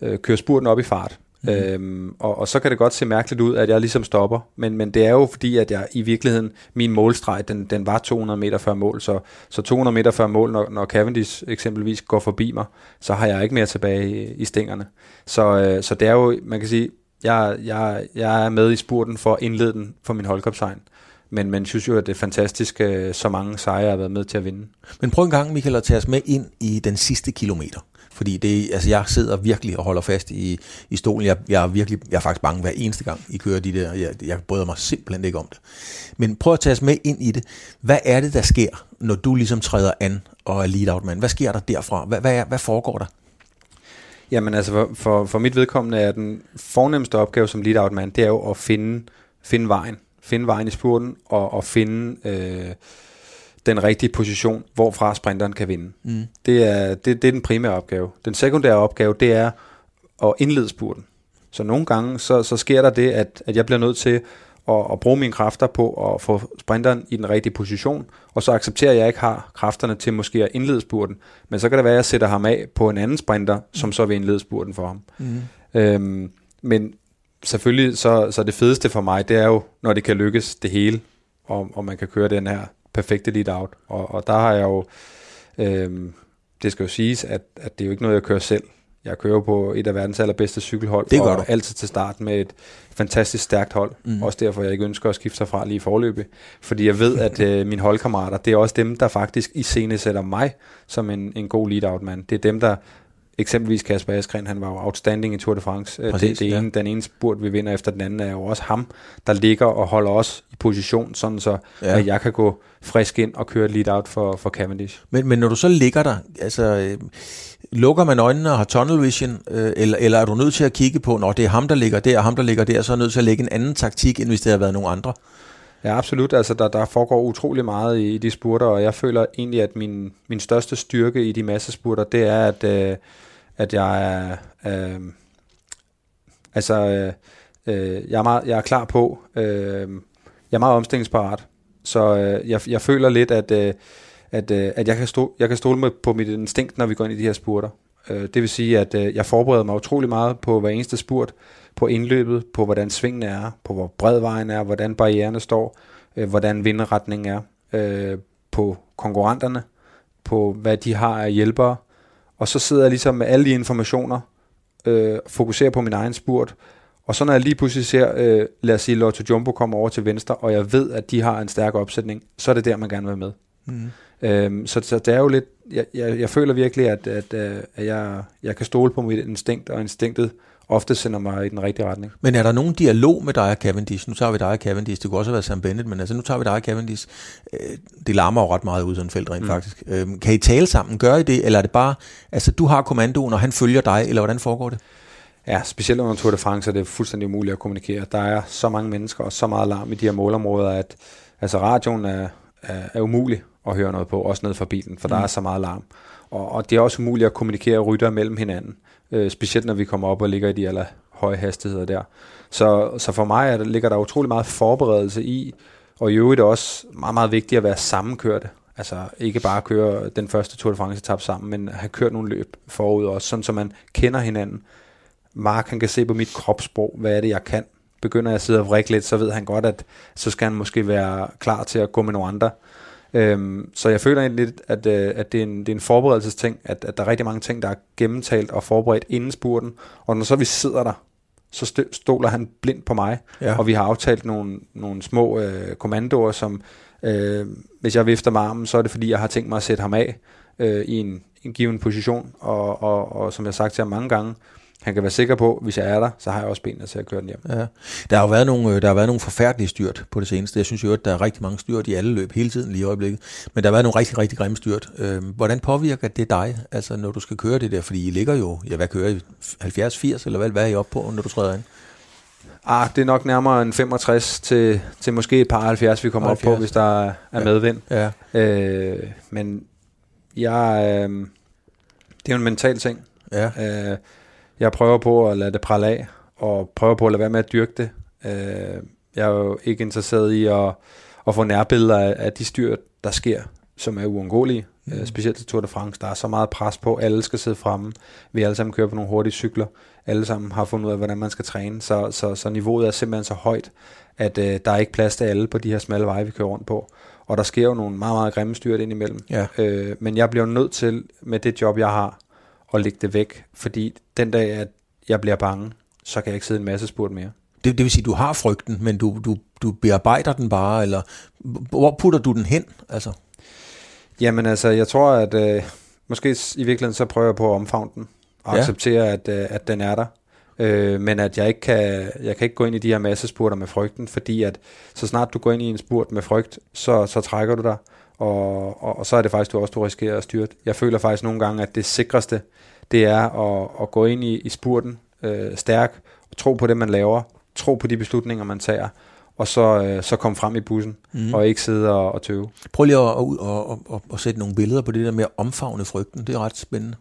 uh, kører spurten op i fart. Mm. Øhm, og, og så kan det godt se mærkeligt ud, at jeg ligesom stopper, men, men det er jo fordi, at jeg i virkeligheden, min målstreg, den, den var 200 meter før mål, så, så 200 meter før mål, når, når Cavendish eksempelvis går forbi mig, så har jeg ikke mere tilbage i, i stængerne. Så, øh, så det er jo, man kan sige, jeg, jeg, jeg er med i spurten for at indlede den for min holdkopsegn. Men man synes jo, at det er fantastisk, øh, så mange sejre har været med til at vinde. Men prøv en gang, Michael, at tage os med ind i den sidste kilometer. Fordi det, altså jeg sidder virkelig og holder fast i, i stolen. Jeg, jeg, er virkelig, jeg er faktisk bange hver eneste gang, I kører de der. Jeg, jeg bryder mig simpelthen ikke om det. Men prøv at tage os med ind i det. Hvad er det, der sker, når du ligesom træder an og er lead out man? Hvad sker der derfra? Hvad, hvad, er, hvad foregår der? Jamen altså, for, for, for mit vedkommende er den fornemmeste opgave som lead-out man, det er jo at finde, finde vejen. Finde vejen i spurten og, og finde øh, den rigtige position, hvorfra sprinteren kan vinde. Mm. Det, er, det, det er den primære opgave. Den sekundære opgave, det er at indlede spurten. Så nogle gange, så, så sker der det, at, at jeg bliver nødt til at, at bruge mine kræfter på at få sprinteren i den rigtige position, og så accepterer jeg, at jeg ikke har kræfterne til måske at indlede spurten, men så kan det være, at jeg sætter ham af på en anden sprinter, som så vil indlede spurten for ham. Mm. Øhm, men selvfølgelig, så, så det fedeste for mig, det er jo, når det kan lykkes det hele, og, og man kan køre den her perfekte lead-out. Og, og der har jeg jo, øhm, det skal jo siges, at, at det er jo ikke noget, jeg kører selv. Jeg kører på et af verdens allerbedste cykelhold, det gør og du. altid til start med et fantastisk stærkt hold. Mm. Også derfor, jeg ikke ønsker at skifte sig fra lige i forløbet. Fordi jeg ved, at øh, mine holdkammerater, det er også dem, der faktisk i scene sætter mig som en, en god lead-out-mand. Det er dem, der eksempelvis Kasper Askren, han var jo outstanding i Tour de France. Øh, Præcis, det, det ja. ene, den ene spurt, vi vinder efter den anden, er jo også ham, der ligger og holder os i position, sådan så Ja. at jeg kan gå frisk ind og køre et lead-out for, for Cavendish. Men, men når du så ligger der, altså, øh, lukker man øjnene og har tunnel vision, øh, eller, eller er du nødt til at kigge på, når det er ham, der ligger der, og ham, der ligger der, så er nødt til at lægge en anden taktik, end hvis det havde været nogen andre? Ja, absolut. Altså, der, der foregår utrolig meget i, i de spurter, og jeg føler egentlig, at min, min største styrke i de massespurter, det er, at, øh, at jeg er... Øh, altså, øh, øh, jeg, er meget, jeg er klar på... Øh, jeg er meget omstillingsparat. Så øh, jeg, jeg føler lidt, at, øh, at, øh, at jeg, kan stå, jeg kan stole med på mit instinkt, når vi går ind i de her spurter. Øh, det vil sige, at øh, jeg forbereder mig utrolig meget på hver eneste spurt, på indløbet, på hvordan svingene er, på hvor bred vejen er, hvordan barriererne står, øh, hvordan vindretningen er, øh, på konkurrenterne, på hvad de har af hjælpere. Og så sidder jeg ligesom med alle de informationer, øh, fokuserer på min egen spurt, og så når jeg lige pludselig ser, øh, lad os sige, Lotto Jumbo kommer over til venstre, og jeg ved, at de har en stærk opsætning, så er det der, man gerne vil med. Mm. Øhm, så, så det er jo lidt, jeg, jeg, jeg føler virkelig, at, at, øh, at jeg, jeg kan stole på mit instinkt, og instinktet ofte sender mig i den rigtige retning. Men er der nogen dialog med dig og Cavendish? Nu tager vi dig og Cavendish. Det kunne også have været Sam Bennett, men altså nu tager vi dig og Cavendish. Øh, Det larmer jo ret meget ud sådan felt rent mm. faktisk. Øh, Kan I tale sammen? Gør I det? Eller er det bare, altså du har kommandoen, og han følger dig, eller hvordan foregår det? Ja, specielt under Tour de France er det fuldstændig umuligt at kommunikere. Der er så mange mennesker og så meget larm i de her målområder, at altså radioen er, er, er umulig at høre noget på, også ned fra bilen, for mm. der er så meget larm. Og, og det er også umuligt at kommunikere rytter mellem hinanden, øh, specielt når vi kommer op og ligger i de aller høje hastigheder der. Så, så for mig er der, ligger der utrolig meget forberedelse i, og i øvrigt også meget, meget vigtigt at være sammenkørte. Altså ikke bare køre den første Tour de France etap sammen, men have kørt nogle løb forud også, sådan så man kender hinanden. Mark han kan se på mit kropssprog, hvad er det, jeg kan. Begynder jeg at sidde og vrikke lidt, så ved han godt, at så skal han måske være klar til at gå med nogle andre. Øhm, så jeg føler egentlig lidt, at, øh, at det, er en, det er en forberedelsesting, at, at der er rigtig mange ting, der er gennemtalt og forberedt inden spurten. Og når så vi sidder der, så stoler han blindt på mig, Ja. og vi har aftalt nogle, nogle små øh, kommandoer, som øh, hvis jeg vifter med armen, så er det fordi, jeg har tænkt mig at sætte ham af øh, i en, en given position, og, og, og som jeg har sagt til ham mange gange, han kan være sikker på, hvis jeg er der, så har jeg også benene til at køre den hjem. Ja. Der har jo været nogle, øh, der har været nogle forfærdelige styrt på det seneste. Jeg synes jo, at der er rigtig mange styrt i alle løb hele tiden lige i øjeblikket. Men der har været nogle rigtig, rigtig grimme styrt. Øhm, hvordan påvirker det dig, altså når du skal køre det der? Fordi I ligger jo, ja hvad kører I? 70-80 eller hvad, hvad er I oppe på, når du træder ind? Ah, det er nok nærmere en 65 til, til måske et par 70, vi kommer 70. op 70. på, hvis der er Ja. medvind. Ja. Øh, men jeg, øh, det er jo en mental ting. Ja. Øh, jeg prøver på at lade det prale af, og prøver på at lade være med at dyrke det. Øh, jeg er jo ikke interesseret i at, at få nærbilleder af, af de styr, der sker, som er uundgåelige. Mm. Øh, specielt til Tour de France. Der er så meget pres på, alle skal sidde fremme. Vi alle sammen kører på nogle hurtige cykler. Alle sammen har fundet ud af, hvordan man skal træne. Så, så, så niveauet er simpelthen så højt, at øh, der er ikke plads til alle på de her smalle veje, vi kører rundt på. Og der sker jo nogle meget, meget grimme styrt indimellem. Ja. Øh, men jeg bliver nødt til, med det job, jeg har, at lægge det væk. Fordi den dag, at jeg bliver bange, så kan jeg ikke sidde en masse spurt mere. Det, det vil sige, du har frygten, men du, du, du bearbejder den bare, eller hvor putter du den hen? Altså, Jamen altså, jeg tror, at øh, måske i virkeligheden så prøver jeg på at omfavne den, og Ja. acceptere, at, øh, at den er der. Øh, men at jeg ikke kan, jeg kan ikke gå ind i de her massespurter med frygten, fordi at så snart du går ind i en spurt med frygt, så, så trækker du dig, og, og, og så er det faktisk du også, du risikerer at styrte. Jeg føler faktisk nogle gange, at det sikreste, det er at, at gå ind i, i spurten øh, stærk, og tro på det, man laver, tro på de beslutninger, man tager, og så, øh, så komme frem i bussen, mm. og ikke sidde og, og tøve. Prøv lige at, at, at, at, at sætte nogle billeder på det der med at omfavne frygten. Det er ret spændende.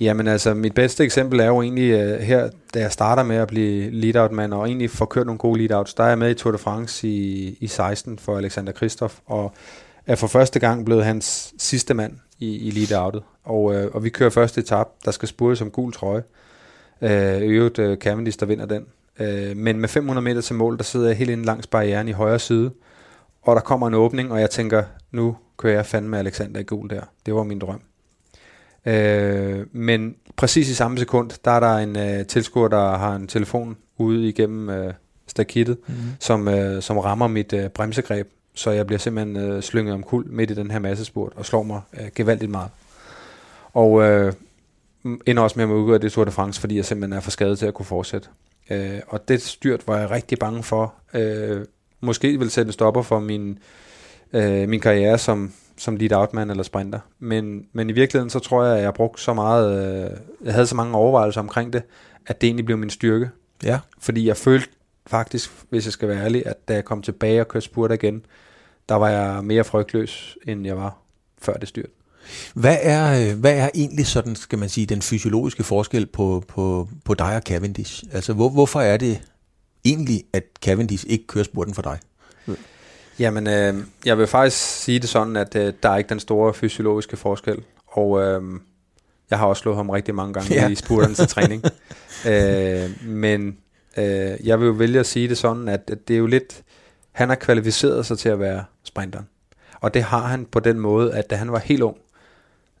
Jamen altså, mit bedste eksempel er jo egentlig uh, her, da jeg starter med at blive lead-out-mand, og egentlig får kørt nogle gode lead-outs. Der er jeg med i Tour de France i, i 16 for Alexander Kristoff, og er for første gang blevet hans sidste mand i, i lead-outet. Og, uh, og vi kører første etap, der skal spurgte som gul trøje. Uh, øvrigt uh, Cavendish, der vinder den. Uh, men med 500 meter til mål, der sidder jeg helt inde langs barrieren i højre side, og der kommer en åbning, og jeg tænker, nu kører jeg fandme Alexander i gul der. Det var min drøm. Øh, men præcis i samme sekund, der er der en øh, tilskuer, der har en telefon ude igennem øh, stakittet, mm. som, øh, som rammer mit øh, bremsegreb, så jeg bliver simpelthen øh, slynget om kul midt i den her massespurt og slår mig øh, gevaldigt meget. Og øh, ender også med at udgå af det Tour de France, fordi jeg simpelthen er for skadet til at kunne fortsætte. Øh, og det styrt var jeg rigtig bange for. Øh, måske vil sætte stopper for min, øh, min karriere som, som lead outman eller sprinter. Men, men i virkeligheden så tror jeg, at jeg har brugt så meget, øh, jeg havde så mange overvejelser omkring det, at det egentlig blev min styrke. Ja. Fordi jeg følte faktisk, hvis jeg skal være ærlig, at da jeg kom tilbage og kørte spurt igen, der var jeg mere frygtløs, end jeg var før det styrt. Hvad er, øh, hvad er egentlig sådan, skal man sige, den fysiologiske forskel på, på, på dig og Cavendish? Altså, hvor, hvorfor er det egentlig, at Cavendish ikke kører spurten for dig? Jamen, øh, jeg vil faktisk sige det sådan, at øh, der er ikke den store fysiologiske forskel. Og øh, jeg har også slået ham rigtig mange gange ja. i spurterne til træning. [LAUGHS] øh, men øh, jeg vil jo vælge at sige det sådan, at, at det er jo lidt... Han har kvalificeret sig til at være sprinteren. Og det har han på den måde, at da han var helt ung,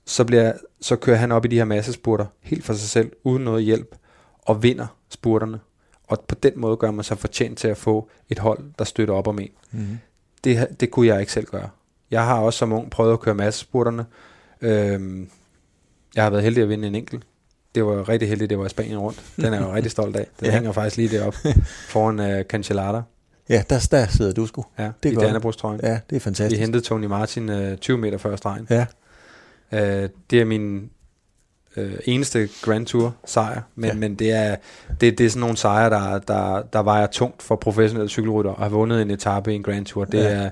så, bliver, så kører han op i de her massespurter helt for sig selv, uden noget hjælp, og vinder spurterne. Og på den måde gør man sig fortjent til at få et hold, der støtter op om en. Mm det, det kunne jeg ikke selv gøre. Jeg har også som ung prøvet at køre massespurterne. Øhm, jeg har været heldig at vinde en enkelt. Det var rigtig heldigt, det var i Spanien rundt. Den er jeg jo rigtig stolt af. Den [LAUGHS] ja. hænger faktisk lige deroppe [LAUGHS] foran uh, Cancellara. Ja, der, der sidder du sgu. Ja, det er i Dannebrogstrøjen. Ja, det er fantastisk. Vi hentede Tony Martin uh, øh, 20 meter før stregen. Ja. Uh, det er min uh, eneste Grand Tour sejr, men, ja. men det, er, det, det er sådan nogle sejre, der, der, der vejer tungt for professionelle cykelrytter at have vundet en etape i en Grand Tour. Det ja. er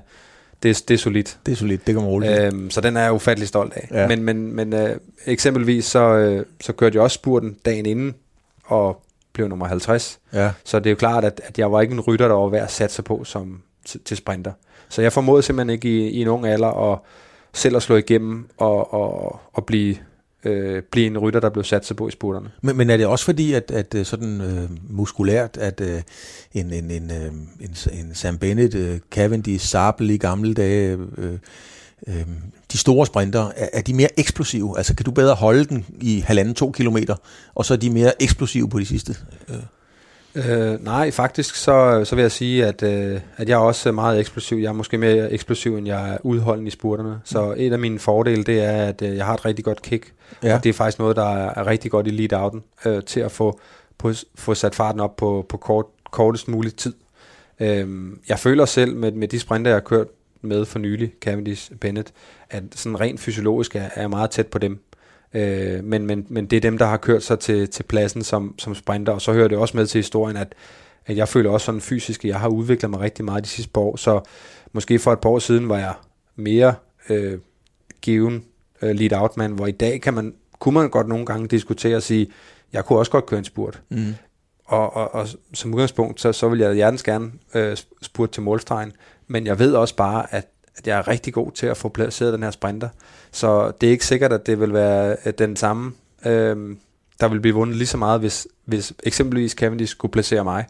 det, er, det er solidt. Det er solidt, det man roligt. Øhm, så den er jeg ufattelig stolt af. Ja. Men, men, men øh, eksempelvis så, øh, så kørte jeg også spurten dagen inden, og blev nummer 50. Ja. Så det er jo klart, at, at jeg var ikke en rytter, der var værd at satse på som, til, til sprinter. Så jeg formodede simpelthen ikke i, i en ung alder at selv at slå igennem og, og, og blive øh, blive en rytter, der blev sat sig på i spurterne. Men, men er det også fordi, at, at øh, sådan øh, muskulært, at øh, en, en, en, øh, en, en Sam Bennett, øh, Cavendish, Sabel i gamle dage, øh, øh, de store sprinter, er, er de mere eksplosive? Altså kan du bedre holde den i halvanden, to kilometer, og så er de mere eksplosive på de sidste? Øh. Øh, nej, faktisk så, så vil jeg sige, at, øh, at jeg er også meget eksplosiv. Jeg er måske mere eksplosiv, end jeg er udholdende i spurterne. Så mm. et af mine fordele, det er, at øh, jeg har et rigtig godt kick. Ja. Og det er faktisk noget, der er rigtig godt i lead-outen, øh, til at få, på, få sat farten op på, på kort, kortest mulig tid. Øh, jeg føler selv, med, med de sprinter, jeg har kørt med for nylig, Cavendish Bennett, at sådan rent fysiologisk er, er meget tæt på dem. Øh, men, men, men det er dem, der har kørt sig til, til pladsen som, som sprinter, og så hører det også med til historien, at, at jeg føler også sådan fysisk, at jeg har udviklet mig rigtig meget de sidste par år, så måske for et par år siden var jeg mere øh, given øh, lead out man, hvor i dag kan man, kunne man godt nogle gange diskutere og sige, jeg kunne også godt køre en spurt. Mm. Og, og, og som udgangspunkt, så, så vil jeg hjertens gerne øh, spurte til målstregen, men jeg ved også bare, at, at jeg er rigtig god til at få placeret den her sprinter. Så det er ikke sikkert, at det vil være øh, den samme, øh, der vil blive vundet lige så meget, hvis, hvis eksempelvis Cavendish skulle placere mig.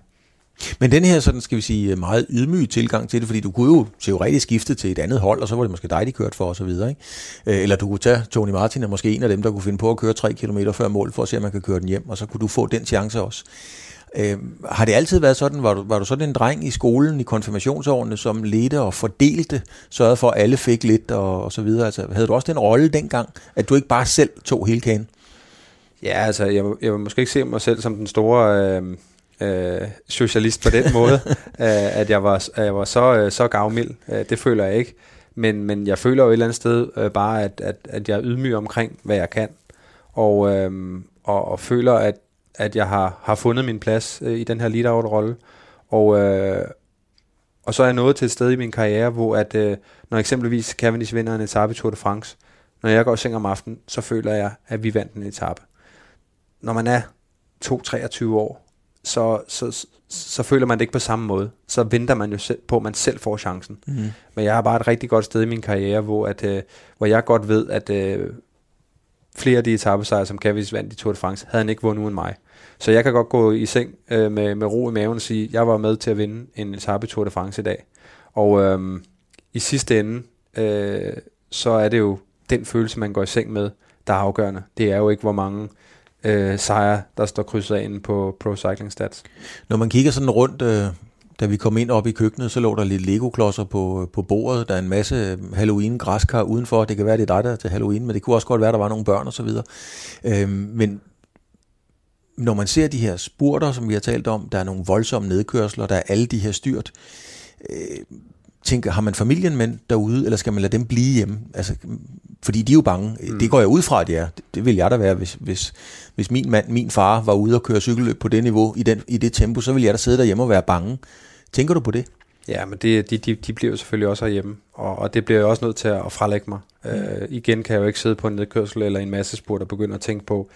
Men den her, sådan skal vi sige, øh, meget ydmyge tilgang til det, fordi du kunne jo teoretisk skifte til et andet hold, og så var det måske dig, de kørte for, og videre. Ikke? Øh, eller du kunne tage Tony Martin, og måske en af dem, der kunne finde på at køre 3 km før mål, for at se, om man kan køre den hjem, og så kunne du få den chance også. Øh, har det altid været sådan, var du, var du sådan en dreng i skolen i konfirmationsårene, som ledte og fordelte, sørgede for, at alle fik lidt og, og så videre? Altså, havde du også den rolle dengang, at du ikke bare selv tog hele kagen? Ja, altså, jeg, jeg vil måske ikke se mig selv som den store øh, øh, socialist på den måde, [LAUGHS] øh, at jeg var, at jeg var så, øh, så gavmild. Øh, det føler jeg ikke. Men, men jeg føler jo et eller andet sted øh, bare, at, at, at jeg er ydmyg omkring, hvad jeg kan. og, øh, og, og føler, at, at jeg har, har fundet min plads øh, i den her lead-out-rolle. Og, øh, og så er jeg nået til et sted i min karriere, hvor at, øh, når eksempelvis Cavendish vinder en etape i Tour de France, når jeg går og seng om aftenen, så føler jeg, at vi vandt en etape. Når man er 2-23 år, så, så, så føler man det ikke på samme måde. Så venter man jo selv på, at man selv får chancen. Mm. Men jeg har bare et rigtig godt sted i min karriere, hvor, at, øh, hvor jeg godt ved, at øh, flere af de etappesejre, som Cavendish vandt i Tour de France, havde han ikke vundet uden mig. Så jeg kan godt gå i seng øh, med, med ro i maven og sige, at jeg var med til at vinde en etape i Tour de France i dag. Og øh, i sidste ende, øh, så er det jo den følelse, man går i seng med, der er afgørende. Det er jo ikke, hvor mange øh, Øh, sejre, der står krydset ind på Pro Cycling Stats. Når man kigger sådan rundt, øh, da vi kom ind op i køkkenet, så lå der lidt Lego-klodser på, på bordet. Der er en masse Halloween-græskar udenfor. Det kan være, det er dig, der er til Halloween, men det kunne også godt være, der var nogle børn og så videre. Øh, men når man ser de her spurter, som vi har talt om, der er nogle voldsomme nedkørsler, der er alle de her styrt, øh, tænker, har man familien med derude, eller skal man lade dem blive hjemme? Altså, fordi de er jo bange. Mm. Det går jeg ud fra, at det er. Det, det vil jeg da være, hvis, hvis, hvis min mand, min far, var ude og køre cykelløb på det niveau, i, den, i det tempo, så ville jeg da sidde derhjemme og være bange. Tænker du på det? Ja, men det, de, de, de bliver jo selvfølgelig også herhjemme, og, og det bliver jeg også nødt til at frelægge mig. Mm. Øh, igen kan jeg jo ikke sidde på en nedkørsel eller en masse spurt og begynde at tænke på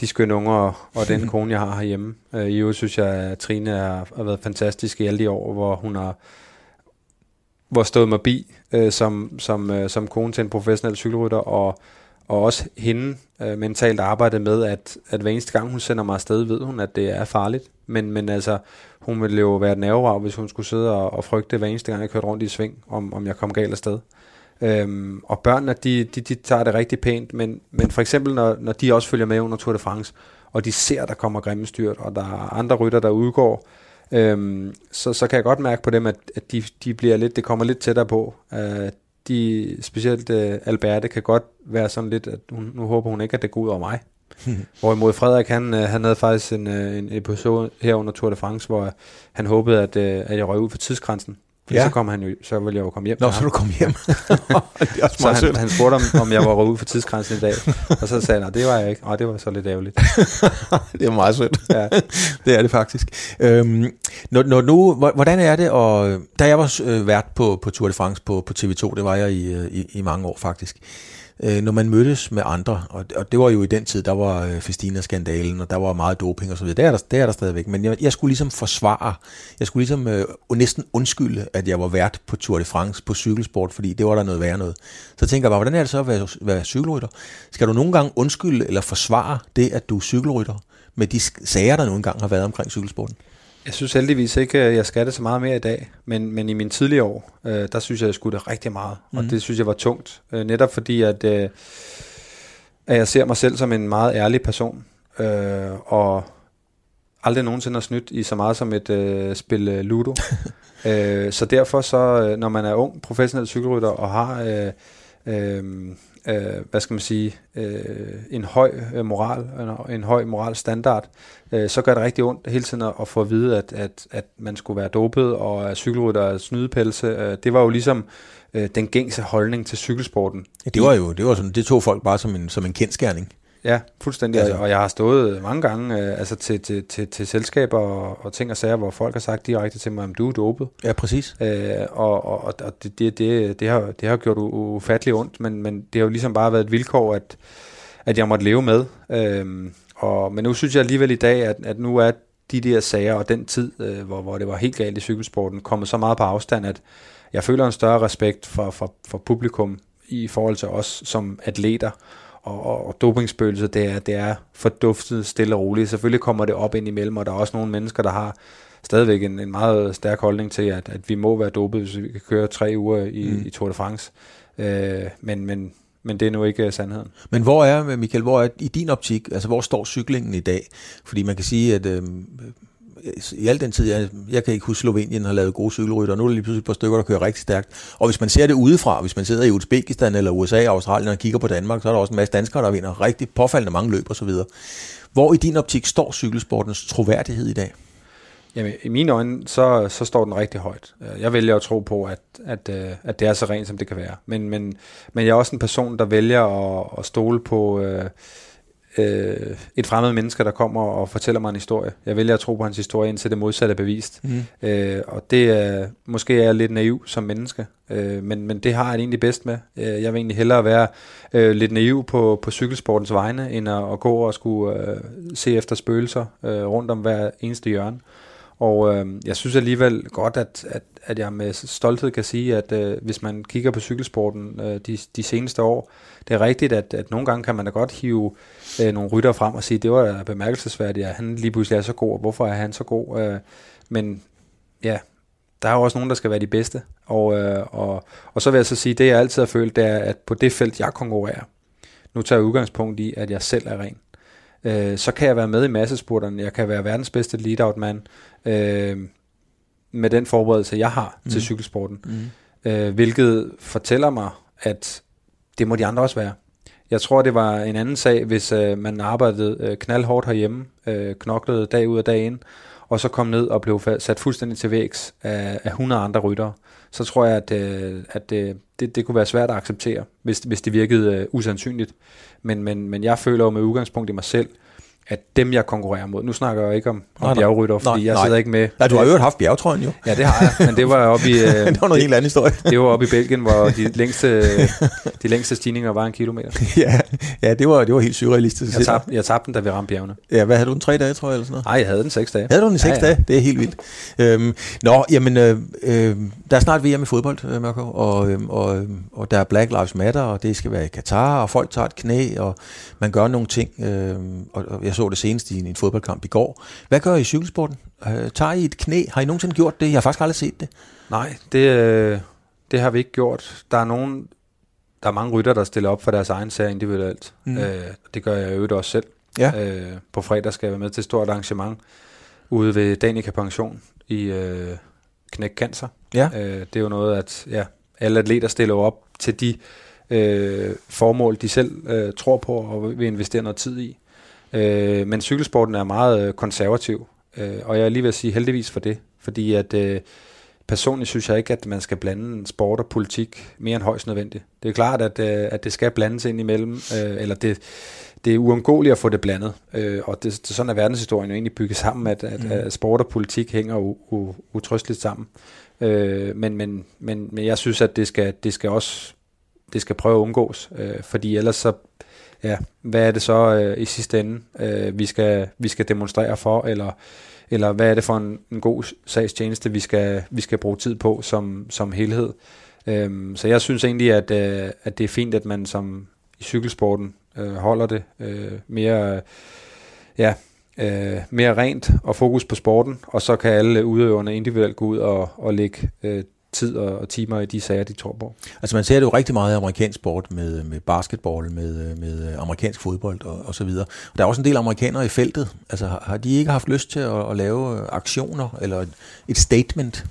de skønne unger og, og den [LAUGHS] kone, jeg har herhjemme. Øh, I øvrigt synes jeg, at Trine har, har været fantastisk i alle de år, hvor hun har hvor stået mig bi øh, som, som, øh, som kone til en professionel cykelrytter, og, og også hende øh, mentalt arbejde med, at, at hver eneste gang hun sender mig afsted, ved hun, at det er farligt. Men, men altså, hun ville jo være et nerverav, hvis hun skulle sidde og, og frygte hver eneste gang, jeg kørte rundt i sving, om, om jeg kom galt afsted. Øhm, og børnene, de, de, de tager det rigtig pænt, men, men for eksempel, når, når de også følger med under Tour de France, og de ser, der kommer grimme styrt, og der er andre rytter, der udgår, øhm, så, så kan jeg godt mærke på dem, at, at de, de bliver lidt, det kommer lidt tættere på. Uh, de, specielt uh, Alberte kan godt være sådan lidt, at hun, nu håber hun ikke, at det går ud over mig. [LAUGHS] Hvorimod Frederik, han, uh, han havde faktisk en, uh, en episode her under Tour de France, hvor han håbede, at, uh, at jeg røg ud for tidsgrænsen. Ja. Så, kom han jo, så ville jeg jo komme hjem. Nå, så du kom hjem. [LAUGHS] så han, han spurgte, om, om jeg var røget ud for tidsgrænsen i dag. Og så sagde han, det var jeg ikke. Og det var så lidt ærgerligt. [LAUGHS] det er meget sødt. Ja. [LAUGHS] det er det faktisk. Øhm, når, når nu, hvordan er det, og da jeg var øh, vært på, på Tour de France på, på TV2, det var jeg i, øh, i, i mange år faktisk, øh, når man mødtes med andre, og, og det var jo i den tid, der var øh, Festina-skandalen, og der var meget doping og så videre, det er der, det er der stadigvæk, men jeg, jeg skulle ligesom forsvare, jeg skulle ligesom øh, næsten undskylde, at jeg var vært på Tour de France på cykelsport, fordi det var der noget værre noget. Så tænker jeg bare, hvordan er det så at være, være cykelrytter? Skal du nogle gange undskylde eller forsvare det, at du er cykelrytter, med de sager, der nogle gange har været omkring cykelsporten? Jeg synes heldigvis ikke, at jeg skal det så meget mere i dag, men, men i mine tidlige år, øh, der synes jeg, jeg skulle det rigtig meget, mm. og mhm. det synes jeg var tungt. Øh, netop fordi, at, øh, at jeg ser mig selv som en meget ærlig person, øh, og aldrig nogensinde har snydt i så meget som et øh, spil øh, Ludo. [LAUGHS] øh, så derfor, så, øh, når man er ung professionel cykelrytter og har... Øh, øh, øh, hvad skal man sige, øh, en høj øh, moral, en, en høj moral standard, øh, så gør det rigtig ondt hele tiden at, at få at vide, at, at, at man skulle være dopet, og at cykelrytter er snydepelse. Øh, det var jo ligesom øh, den gængse holdning til cykelsporten. Ja, det var jo det var sådan, det tog folk bare som en, som en kendskærning. Ja, fuldstændig. Altså. Og jeg har stået mange gange øh, altså til, til, til, til selskaber og, og ting og sager, hvor folk har sagt direkte til mig, at du er dopet. Ja, præcis. Øh, og og, og det, det, det, det, har, det har gjort ufatteligt ondt, men, men det har jo ligesom bare været et vilkår, at, at jeg måtte leve med. Øh, og, men nu synes jeg alligevel i dag, at, at nu er de der sager og den tid, øh, hvor, hvor det var helt galt i cykelsporten, kommet så meget på afstand, at jeg føler en større respekt for, for, for publikum i forhold til os som atleter, og, og, og dopingspøgelset, det er, det er forduftet stille og roligt. Selvfølgelig kommer det op ind imellem, og der er også nogle mennesker, der har stadigvæk en, en meget stærk holdning til, at, at vi må være dopet, hvis vi kan køre tre uger i, mm. i Tour de France. Øh, men, men, men det er nu ikke uh, sandheden. Men hvor er, Michael, hvor er i din optik, altså hvor står cyklingen i dag? Fordi man kan sige, at øh, i al den tid, jeg, jeg kan ikke huske, Slovenien har lavet gode cykelrytter, og nu er der lige pludselig et par stykker, der kører rigtig stærkt. Og hvis man ser det udefra, hvis man sidder i Uzbekistan eller USA, Australien og kigger på Danmark, så er der også en masse danskere, der vinder rigtig påfaldende mange løb osv. Hvor i din optik står cykelsportens troværdighed i dag? Jamen, i mine øjne, så, så står den rigtig højt. Jeg vælger at tro på, at, at, øh, at det er så rent, som det kan være. Men, men, men jeg er også en person, der vælger at, at stole på... Øh, øh, et fremmed menneske, der kommer og fortæller mig en historie. Jeg vælger at tro på hans historie, indtil det modsatte er bevist. Mm. Øh, og det er, måske er jeg lidt naiv som menneske, øh, men, men det har jeg det egentlig bedst med. Øh, jeg vil egentlig hellere være øh, lidt naiv på, på cykelsportens vegne, end at, at gå og skulle øh, se efter spøgelser øh, rundt om hver eneste hjørne. Og øh, jeg synes alligevel godt, at, at, at jeg med stolthed kan sige, at øh, hvis man kigger på cykelsporten øh, de, de seneste år, det er rigtigt, at, at nogle gange kan man da godt hive øh, nogle rytter frem og sige, det var bemærkelsesværdigt, at han lige pludselig er så god, og hvorfor er han så god? Øh, men ja, der er jo også nogen, der skal være de bedste. Og, øh, og, og så vil jeg så sige, det jeg altid har følt, det er, at på det felt, jeg konkurrerer, nu tager jeg udgangspunkt i, at jeg selv er ren. Øh, så kan jeg være med i massespurterne, jeg kan være verdens bedste lead-out-mand, øh, med den forberedelse, jeg har mm. til cykelsporten. Mm. Øh, hvilket fortæller mig, at det må de andre også være. Jeg tror, det var en anden sag, hvis øh, man arbejdede øh, knaldhårdt herhjemme, øh, knoklede dag ud og dag ind, og så kom ned og blev sat fuldstændig til vægs af, af 100 andre ryttere. Så tror jeg, at, øh, at øh, det, det kunne være svært at acceptere, hvis, hvis det virkede øh, usandsynligt. Men, men, men jeg føler jo med udgangspunkt i mig selv, at dem, jeg konkurrerer mod, nu snakker jeg ikke om, om nej, bjergrytter, fordi nej, jeg sidder nej. ikke med... Nej, du har jo haft bjergtrøjen jo. Ja, det har jeg, men det var [LAUGHS] oppe i... det var noget helt andet historie. det var oppe i Belgien, hvor de længste, de længste stigninger var en kilometer. [LAUGHS] ja, ja det, var, det var helt surrealistisk. Jeg tabte, jeg tabte den, da vi ramte bjergene. Ja, hvad havde du, en tre dage, tror jeg, eller sådan noget? Nej, jeg havde den seks dage. Havde du den i seks ja, ja. dage? Det er helt vildt. Øhm, nå, jamen, øh, øh, der er snart VM i fodbold, øh, Mørko, og, øh, og, øh, og der er Black Lives Matter, og det skal være i Katar, og folk tager et knæ, og man gør nogle ting, øh, og, og jeg så det senest i en fodboldkamp i går. Hvad gør I i cykelsporten? Øh, tager I et knæ? Har I nogensinde gjort det? Jeg har faktisk aldrig set det. Nej, det, øh, det har vi ikke gjort. Der er nogen, der er mange rytter, der stiller op for deres egen sag individuelt. Mm. Øh, det gør jeg jo også selv. Ja. Øh, på fredag skal jeg være med til et stort arrangement ude ved Danica Pension i øh, Knæk Cancer. Ja. Øh, det er jo noget, at ja, alle atleter stiller op til de øh, formål, de selv øh, tror på og vil investere noget tid i. Øh, men cykelsporten er meget øh, konservativ, øh, og jeg er lige ved at sige heldigvis for det, fordi at øh, personligt synes jeg ikke, at man skal blande sport og politik mere end højst nødvendigt. Det er klart, at, øh, at det skal blandes ind imellem, øh, eller det, det er uundgåeligt at få det blandet, øh, og det, det, sådan er verdenshistorien jo egentlig bygget sammen, at, at, mm. at sport og politik hænger u, u, utrysteligt sammen. Øh, men, men, men, men jeg synes, at det skal, det skal også det skal prøve at undgås, øh, fordi ellers så ja, hvad er det så øh, i sidste ende, øh, vi, skal, vi skal demonstrere for, eller, eller hvad er det for en, en god sagstjeneste, vi skal, vi skal bruge tid på som, som helhed. Øhm, så jeg synes egentlig, at, øh, at det er fint, at man som i cykelsporten øh, holder det øh, mere, ja, øh, mere rent og fokus på sporten, og så kan alle udøverne individuelt gå ud og, og lægge øh, tid og, og timer i de sager, de tror på. Altså man ser det jo rigtig meget i amerikansk sport med, med basketball, med, med amerikansk fodbold og, og så videre. Og der er også en del amerikanere i feltet. Altså har de ikke haft lyst til at, at lave aktioner eller et, et statement?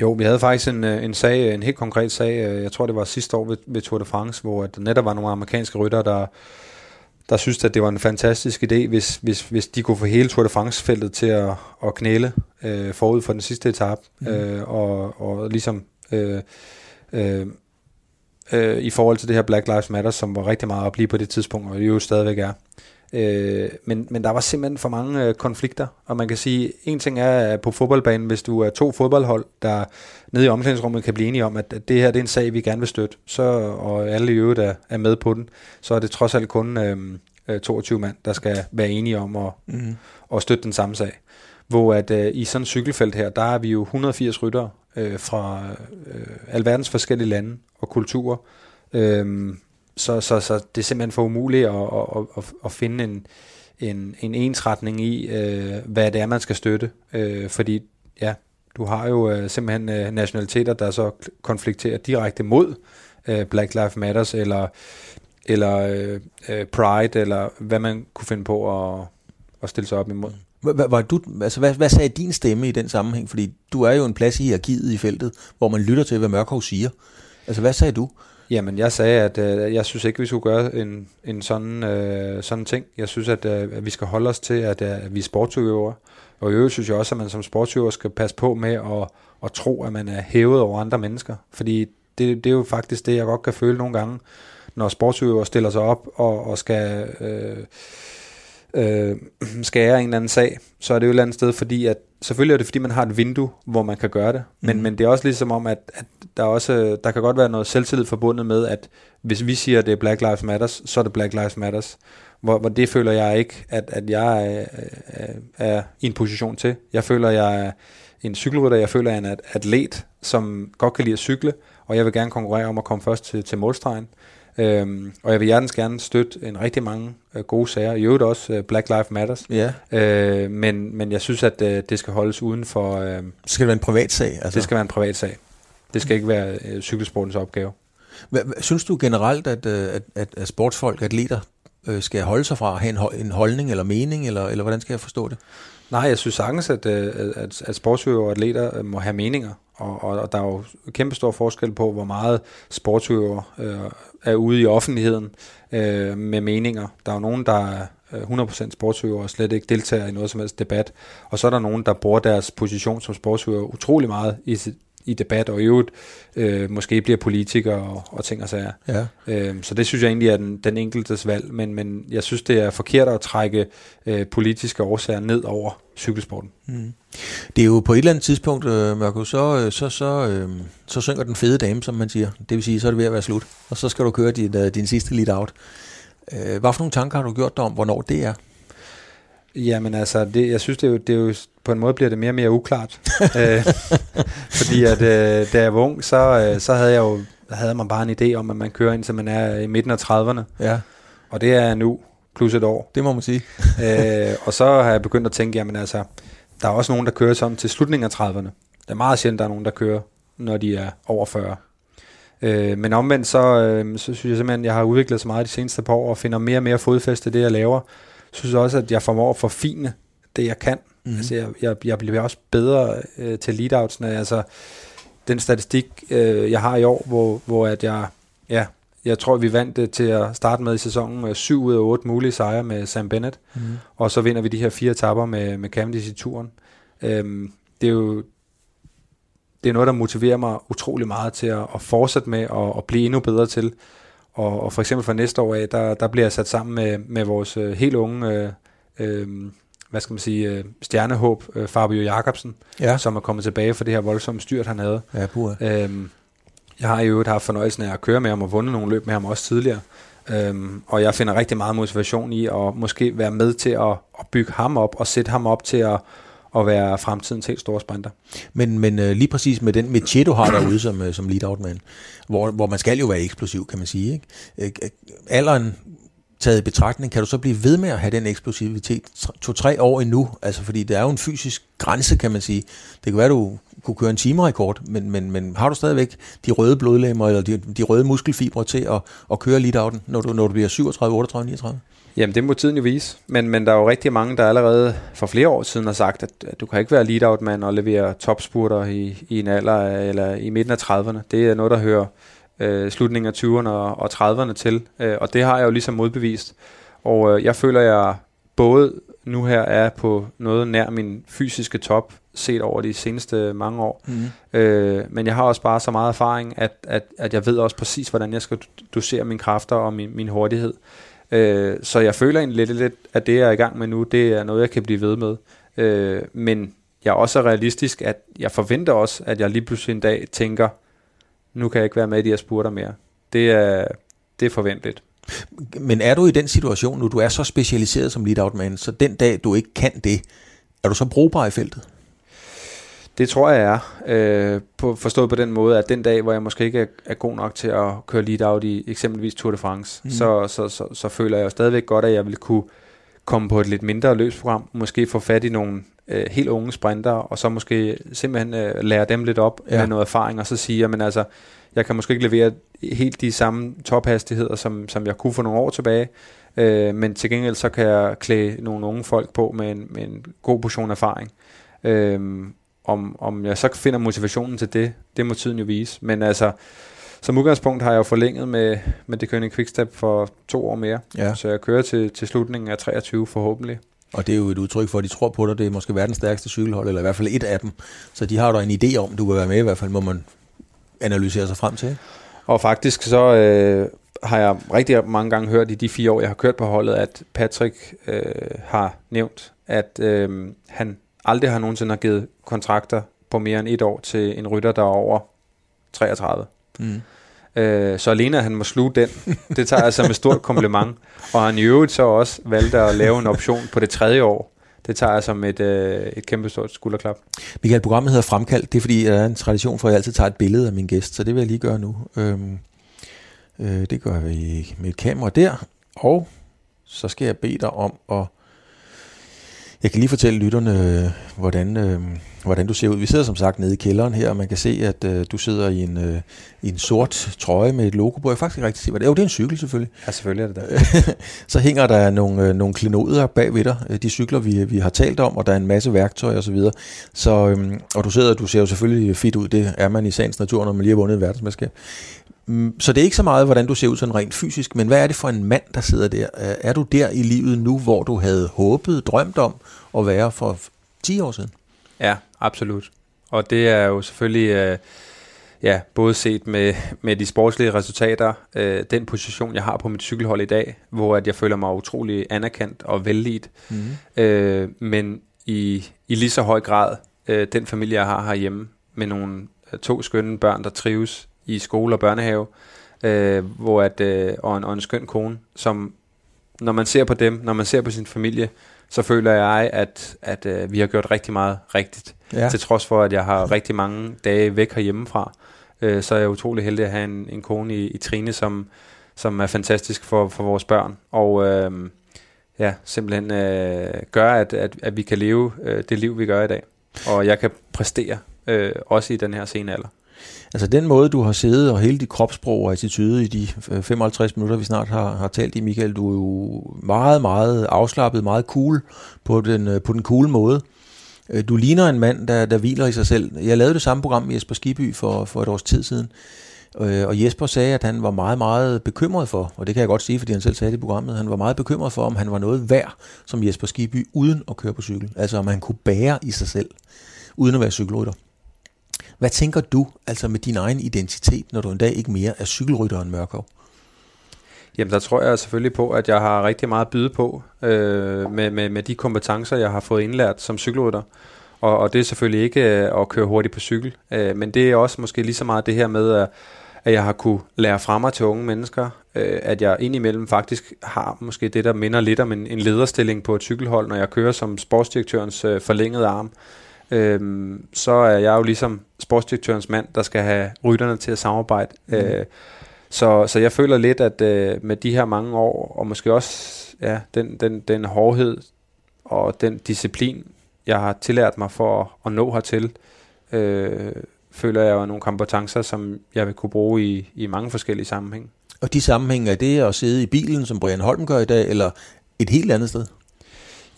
Jo, vi havde faktisk en, en sag, en helt konkret sag, jeg tror det var sidste år ved, ved Tour de France, hvor der netop var nogle amerikanske rytter, der der synes, at det var en fantastisk idé, hvis, hvis, hvis de kunne få hele Tour de France-feltet til at, at knæle øh, forud for den sidste etape, mm. øh, og, og ligesom øh, øh, øh, i forhold til det her Black Lives Matter, som var rigtig meget at blive på det tidspunkt, og det jo stadigvæk er. Øh, men, men der var simpelthen for mange øh, konflikter, og man kan sige, en ting er på fodboldbanen, hvis du er to fodboldhold, der nede i omklædningsrummet kan blive enige om, at det her det er en sag, vi gerne vil støtte, så, og alle i øvrigt er, er med på den, så er det trods alt kun øh, 22 mand, der skal være enige om at, mm. at støtte den samme sag. Hvor at øh, i sådan et cykelfelt her, der er vi jo 180 ryttere øh, fra øh, alverdens forskellige lande og kulturer, øh, så, så, så det er simpelthen for umuligt at, at, at, at finde en, en, en ensretning i, øh, hvad det er, man skal støtte. Øh, fordi ja, du har jo øh, simpelthen øh, nationaliteter, der så konflikterer direkte mod øh, Black Lives Matters, eller, eller øh, øh, Pride, eller hvad man kunne finde på at, at stille sig op imod. Hvad, hvad, du, altså, hvad, hvad sagde din stemme i den sammenhæng? Fordi du er jo en plads i hierarkiet i feltet, hvor man lytter til, hvad Mørkov siger. Altså, hvad sagde du? Jamen, jeg sagde, at øh, jeg synes ikke, vi skulle gøre en, en sådan, øh, sådan ting. Jeg synes, at, øh, at vi skal holde os til, at, øh, at vi er sportsudøvere. Og i øvrigt synes jeg også, at man som sportsudøver skal passe på med at, at tro, at man er hævet over andre mennesker. Fordi det, det er jo faktisk det, jeg godt kan føle nogle gange, når sportsøver stiller sig op og, og skal øh, øh, [CLEARS THROAT] skære en eller anden sag, så er det jo et eller andet sted, fordi at selvfølgelig er det fordi, man har et vindue, hvor man kan gøre det, men, mm. men det er også ligesom om, at, at der, også, der kan godt være noget selvtillid forbundet med, at hvis vi siger, at det er Black Lives Matters, så er det Black Lives Matters. Hvor, hvor det føler jeg ikke, at, at jeg er, er, er i en position til. Jeg føler, jeg er en cykelrytter, jeg føler, jeg er en atlet, som godt kan lide at cykle, og jeg vil gerne konkurrere om at komme først til, til målstregen. Øhm, og jeg vil hjertens gerne støtte en rigtig mange øh, gode sager. I øvrigt også øh, Black Lives Matters. Ja. Øh, men, men jeg synes, at øh, det skal holdes uden for... Øh, skal det være en privat sag? Altså? Det skal være en privat sag. Det skal ikke være øh, cykelsportens opgave. Hvad, synes du generelt, at, øh, at, at, at sportsfolk, atleter, øh, skal holde sig fra at have en, en holdning eller mening, eller, eller hvordan skal jeg forstå det? Nej, jeg synes sagtens, at, øh, at, at sportsøver og atleter må have meninger, og, og, og der er jo kæmpe stor forskel på, hvor meget sportsøver øh, er ude i offentligheden øh, med meninger. Der er jo nogen, der er 100% sportsøver og slet ikke deltager i noget som helst debat, og så er der nogen, der bruger deres position som sportsøver utrolig meget i i debat, og i øvrigt øh, måske bliver politikere og, og ting og sager. Ja. Øh, så det synes jeg egentlig er den, den enkeltes valg, men, men jeg synes, det er forkert at trække øh, politiske årsager ned over cykelsporten. Mm. Det er jo på et eller andet tidspunkt, øh, Mørko, så, øh, så, så, øh, så synger den fede dame, som man siger. Det vil sige, så er det ved at være slut, og så skal du køre din, uh, din sidste lead out. Øh, hvad for nogle tanker har du gjort dig om, hvornår det er? Jamen altså, det, jeg synes, det er, jo, det er jo, på en måde bliver det mere og mere uklart. [LAUGHS] øh, fordi at øh, da jeg var ung, så, øh, så havde jeg jo havde man bare en idé om, at man kører ind, så man er i midten af 30'erne. Ja. Og det er nu, plus et år. Det må man sige. [LAUGHS] øh, og så har jeg begyndt at tænke, jamen altså, der er også nogen, der kører sådan til slutningen af 30'erne. Det er meget sjældent, der er nogen, der kører, når de er over 40. Øh, men omvendt, så, øh, så synes jeg simpelthen, at jeg har udviklet så meget de seneste par år, og finder mere og mere fodfæste det, jeg laver synes også, at jeg formår at forfine det, jeg kan. Mm. Altså, jeg, jeg, jeg bliver også bedre øh, til lead-outsene. Altså, den statistik, øh, jeg har i år, hvor, hvor at jeg, ja, jeg tror, vi vandt det til at starte med i sæsonen med 7 ud af 8 mulige sejre med Sam Bennett, mm. og så vinder vi de her fire etapper med, med Cavendish i turen. Øhm, det er jo det er noget, der motiverer mig utrolig meget til at, at fortsætte med at, at blive endnu bedre til og, og for eksempel fra næste år af, der, der bliver jeg sat sammen med, med vores øh, helt unge, øh, øh, hvad skal man sige, øh, stjernehåb, øh, Fabio Jacobsen, ja. som er kommet tilbage fra det her voldsomme styrt, han havde. Ja, pur. Øhm, jeg har jo haft fornøjelsen af at køre med ham og vundet nogle løb med ham også tidligere. Øhm, og jeg finder rigtig meget motivation i at måske være med til at, at bygge ham op og sætte ham op til at, at være fremtidens helt store sprinter. Men, men øh, lige præcis med den med du har derude som, øh, som lead-out man, hvor, hvor man skal jo være eksplosiv, kan man sige. Ikke? Øh, øh alderen taget i betragtning, kan du så blive ved med at have den eksplosivitet to-tre år endnu? Altså, fordi det er jo en fysisk grænse, kan man sige. Det kan være, du kunne køre en timerekord, men, men, men har du stadigvæk de røde blodlemmer eller de, de røde muskelfibre til at, at køre lead-outen, når du, når du bliver 37, 38, 39? Jamen, det må tiden jo vise. Men, men der er jo rigtig mange, der allerede for flere år siden har sagt, at, at du kan ikke være lead-out-mand og levere topspurter i, i en alder eller i midten af 30'erne. Det er noget, der hører øh, slutningen af 20'erne og, og 30'erne til. Øh, og det har jeg jo ligesom modbevist. Og øh, jeg føler, jeg både nu her er på noget nær min fysiske top, set over de seneste mange år. Mm. Øh, men jeg har også bare så meget erfaring, at, at, at jeg ved også præcis, hvordan jeg skal dosere mine kræfter og min, min hurtighed. Øh, så jeg føler egentlig lidt, lidt, at det, jeg er i gang med nu, det er noget, jeg kan blive ved med. Øh, men jeg er også realistisk, at jeg forventer også, at jeg lige pludselig en dag tænker, nu kan jeg ikke være med i de her spurter mere. Det er, det er forventeligt. Men er du i den situation nu, du er så specialiseret som lead-out man, så den dag, du ikke kan det, er du så brugbar i feltet? Det tror jeg er. Øh, på, forstået på den måde, at den dag, hvor jeg måske ikke er, er god nok til at køre lead out i eksempelvis Tour de France, mm. så, så, så, så føler jeg stadigvæk godt, at jeg vil kunne komme på et lidt mindre løbsprogram, måske få fat i nogle øh, helt unge sprinter, og så måske simpelthen øh, lære dem lidt op ja. med noget erfaring, og så sige, at altså, jeg kan måske ikke levere helt de samme tophastigheder, som, som jeg kunne for nogle år tilbage, øh, men til gengæld så kan jeg klæde nogle unge folk på med en, med en god portion erfaring. Øh, om, om jeg så finder motivationen til det, det må tiden jo vise. Men altså, som udgangspunkt har jeg jo forlænget med, med det Kønning Quickstep for to år mere. Ja. Så jeg kører til, til slutningen af 23 forhåbentlig. Og det er jo et udtryk for, at de tror på dig. Det er måske verdens stærkeste cykelhold, eller i hvert fald et af dem. Så de har da en idé om, du vil være med i hvert fald, må man analysere sig frem til. Og faktisk så øh, har jeg rigtig mange gange hørt i de fire år, jeg har kørt på holdet, at Patrick øh, har nævnt, at øh, han aldrig har nogensinde har givet kontrakter på mere end et år til en rytter, der er over 33. Mm. Øh, så alene at han må sluge den, det tager jeg som et stort kompliment. Og han i øvrigt så også valgte at lave en option på det tredje år. Det tager jeg som et, øh, et kæmpe stort skulderklap. Michael, programmet hedder Fremkaldt. Det er fordi, der er en tradition for, at jeg altid tager et billede af min gæst, så det vil jeg lige gøre nu. Øhm, øh, det gør vi med et kamera der, og så skal jeg bede dig om at jeg kan lige fortælle lytterne, øh, hvordan, øh, hvordan du ser ud. Vi sidder som sagt nede i kælderen her, og man kan se, at øh, du sidder i en, øh, i en sort trøje med et logo på. Jeg faktisk ikke rigtig se, hvad det er. Jo, det er en cykel selvfølgelig. Ja, selvfølgelig er det der. [LAUGHS] så hænger der nogle, øh, nogle klenoder bag ved dig. Øh, de cykler, vi, vi har talt om, og der er en masse værktøj og så videre. Så, øh, og du sidder, du ser jo selvfølgelig fit ud. Det er man i sagens natur, når man lige har vundet et verdensmesterskab. Mm, så det er ikke så meget, hvordan du ser ud sådan rent fysisk, men hvad er det for en mand, der sidder der? Er du der i livet nu, hvor du havde håbet, drømt om at være for 10 år siden? Ja, absolut. Og det er jo selvfølgelig, øh, ja, både set med, med de sportslige resultater, øh, den position, jeg har på mit cykelhold i dag, hvor at jeg føler mig utrolig anerkendt og vellidt, mm. øh, men i, i lige så høj grad øh, den familie, jeg har herhjemme, med nogle øh, to skønne børn, der trives i skole og børnehave, øh, hvor at, øh, og, en, og en skøn kone, som når man ser på dem, når man ser på sin familie, så føler jeg, at, at øh, vi har gjort rigtig meget rigtigt. Ja. Til trods for, at jeg har rigtig mange dage væk herhjemmefra, øh, så er jeg utrolig heldig at have en, en kone i, i Trine, som, som er fantastisk for, for vores børn. Og øh, ja, simpelthen øh, gør, at, at, at vi kan leve øh, det liv, vi gør i dag. Og jeg kan præstere, øh, også i den her sene alder. Altså den måde, du har siddet og hele dit kropssprog og attitude i de 55 minutter, vi snart har, har talt i, Michael, du er jo meget, meget afslappet, meget cool på den, øh, på den cool måde. Øh, du ligner en mand, der, der hviler i sig selv. Jeg lavede det samme program med Jesper Skiby for, for et års tid siden, øh, og Jesper sagde, at han var meget, meget bekymret for, og det kan jeg godt sige, fordi han selv sagde det i programmet, han var meget bekymret for, om han var noget værd som Jesper Skiby, uden at køre på cykel. Altså om han kunne bære i sig selv, uden at være cykelrytter. Hvad tænker du altså med din egen identitet, når du en dag ikke mere er cykelrytteren Mørkov? Jamen, der tror jeg selvfølgelig på, at jeg har rigtig meget at byde på øh, med, med, med de kompetencer, jeg har fået indlært som cykelrytter. Og, og det er selvfølgelig ikke øh, at køre hurtigt på cykel, øh, men det er også måske lige så meget det her med, at, at jeg har kunne lære fra mig til unge mennesker, øh, at jeg indimellem faktisk har måske det, der minder lidt om en, en lederstilling på et cykelhold, når jeg kører som sportsdirektørens øh, forlængede arm øhm, så er jeg jo ligesom sportsdirektørens mand, der skal have rytterne til at samarbejde. Mm. Øh, så, så jeg føler lidt, at øh, med de her mange år, og måske også ja, den, den, den hårdhed og den disciplin, jeg har tillært mig for at, at nå hertil, øh, føler jeg jo nogle kompetencer, som jeg vil kunne bruge i, i mange forskellige sammenhænge. Og de sammenhænge, er det at sidde i bilen, som Brian Holm gør i dag, eller et helt andet sted?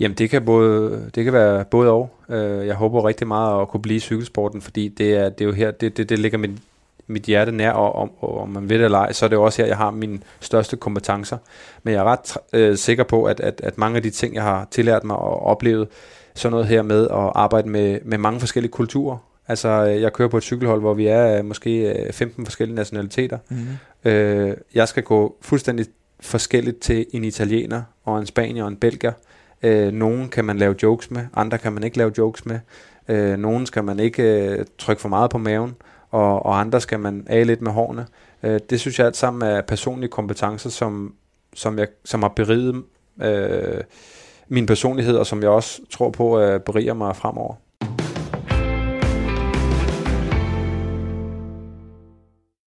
Jamen det kan, både, det kan være både og. Øh, jeg håber rigtig meget at kunne blive cykelsporten, fordi det er, det er jo her, det, det, det ligger mit, mit hjerte nær, og om, og om man ved det eller ej, så er det jo også her, jeg har mine største kompetencer. Men jeg er ret øh, sikker på, at, at, at mange af de ting, jeg har tillært mig og oplevet, sådan noget her med at arbejde med, med mange forskellige kulturer. Altså, øh, jeg kører på et cykelhold, hvor vi er øh, måske 15 forskellige nationaliteter. Mm. Øh, jeg skal gå fuldstændig forskelligt til en italiener og en spanier og en belgier. Øh, nogen kan man lave jokes med, andre kan man ikke lave jokes med. Øh, nogen skal man ikke øh, trykke for meget på maven, og, og andre skal man af lidt med hårene. Øh, det synes jeg alt sammen er personlige kompetencer, som, som, jeg, som har beriget øh, min personlighed, og som jeg også tror på øh, beriger mig fremover.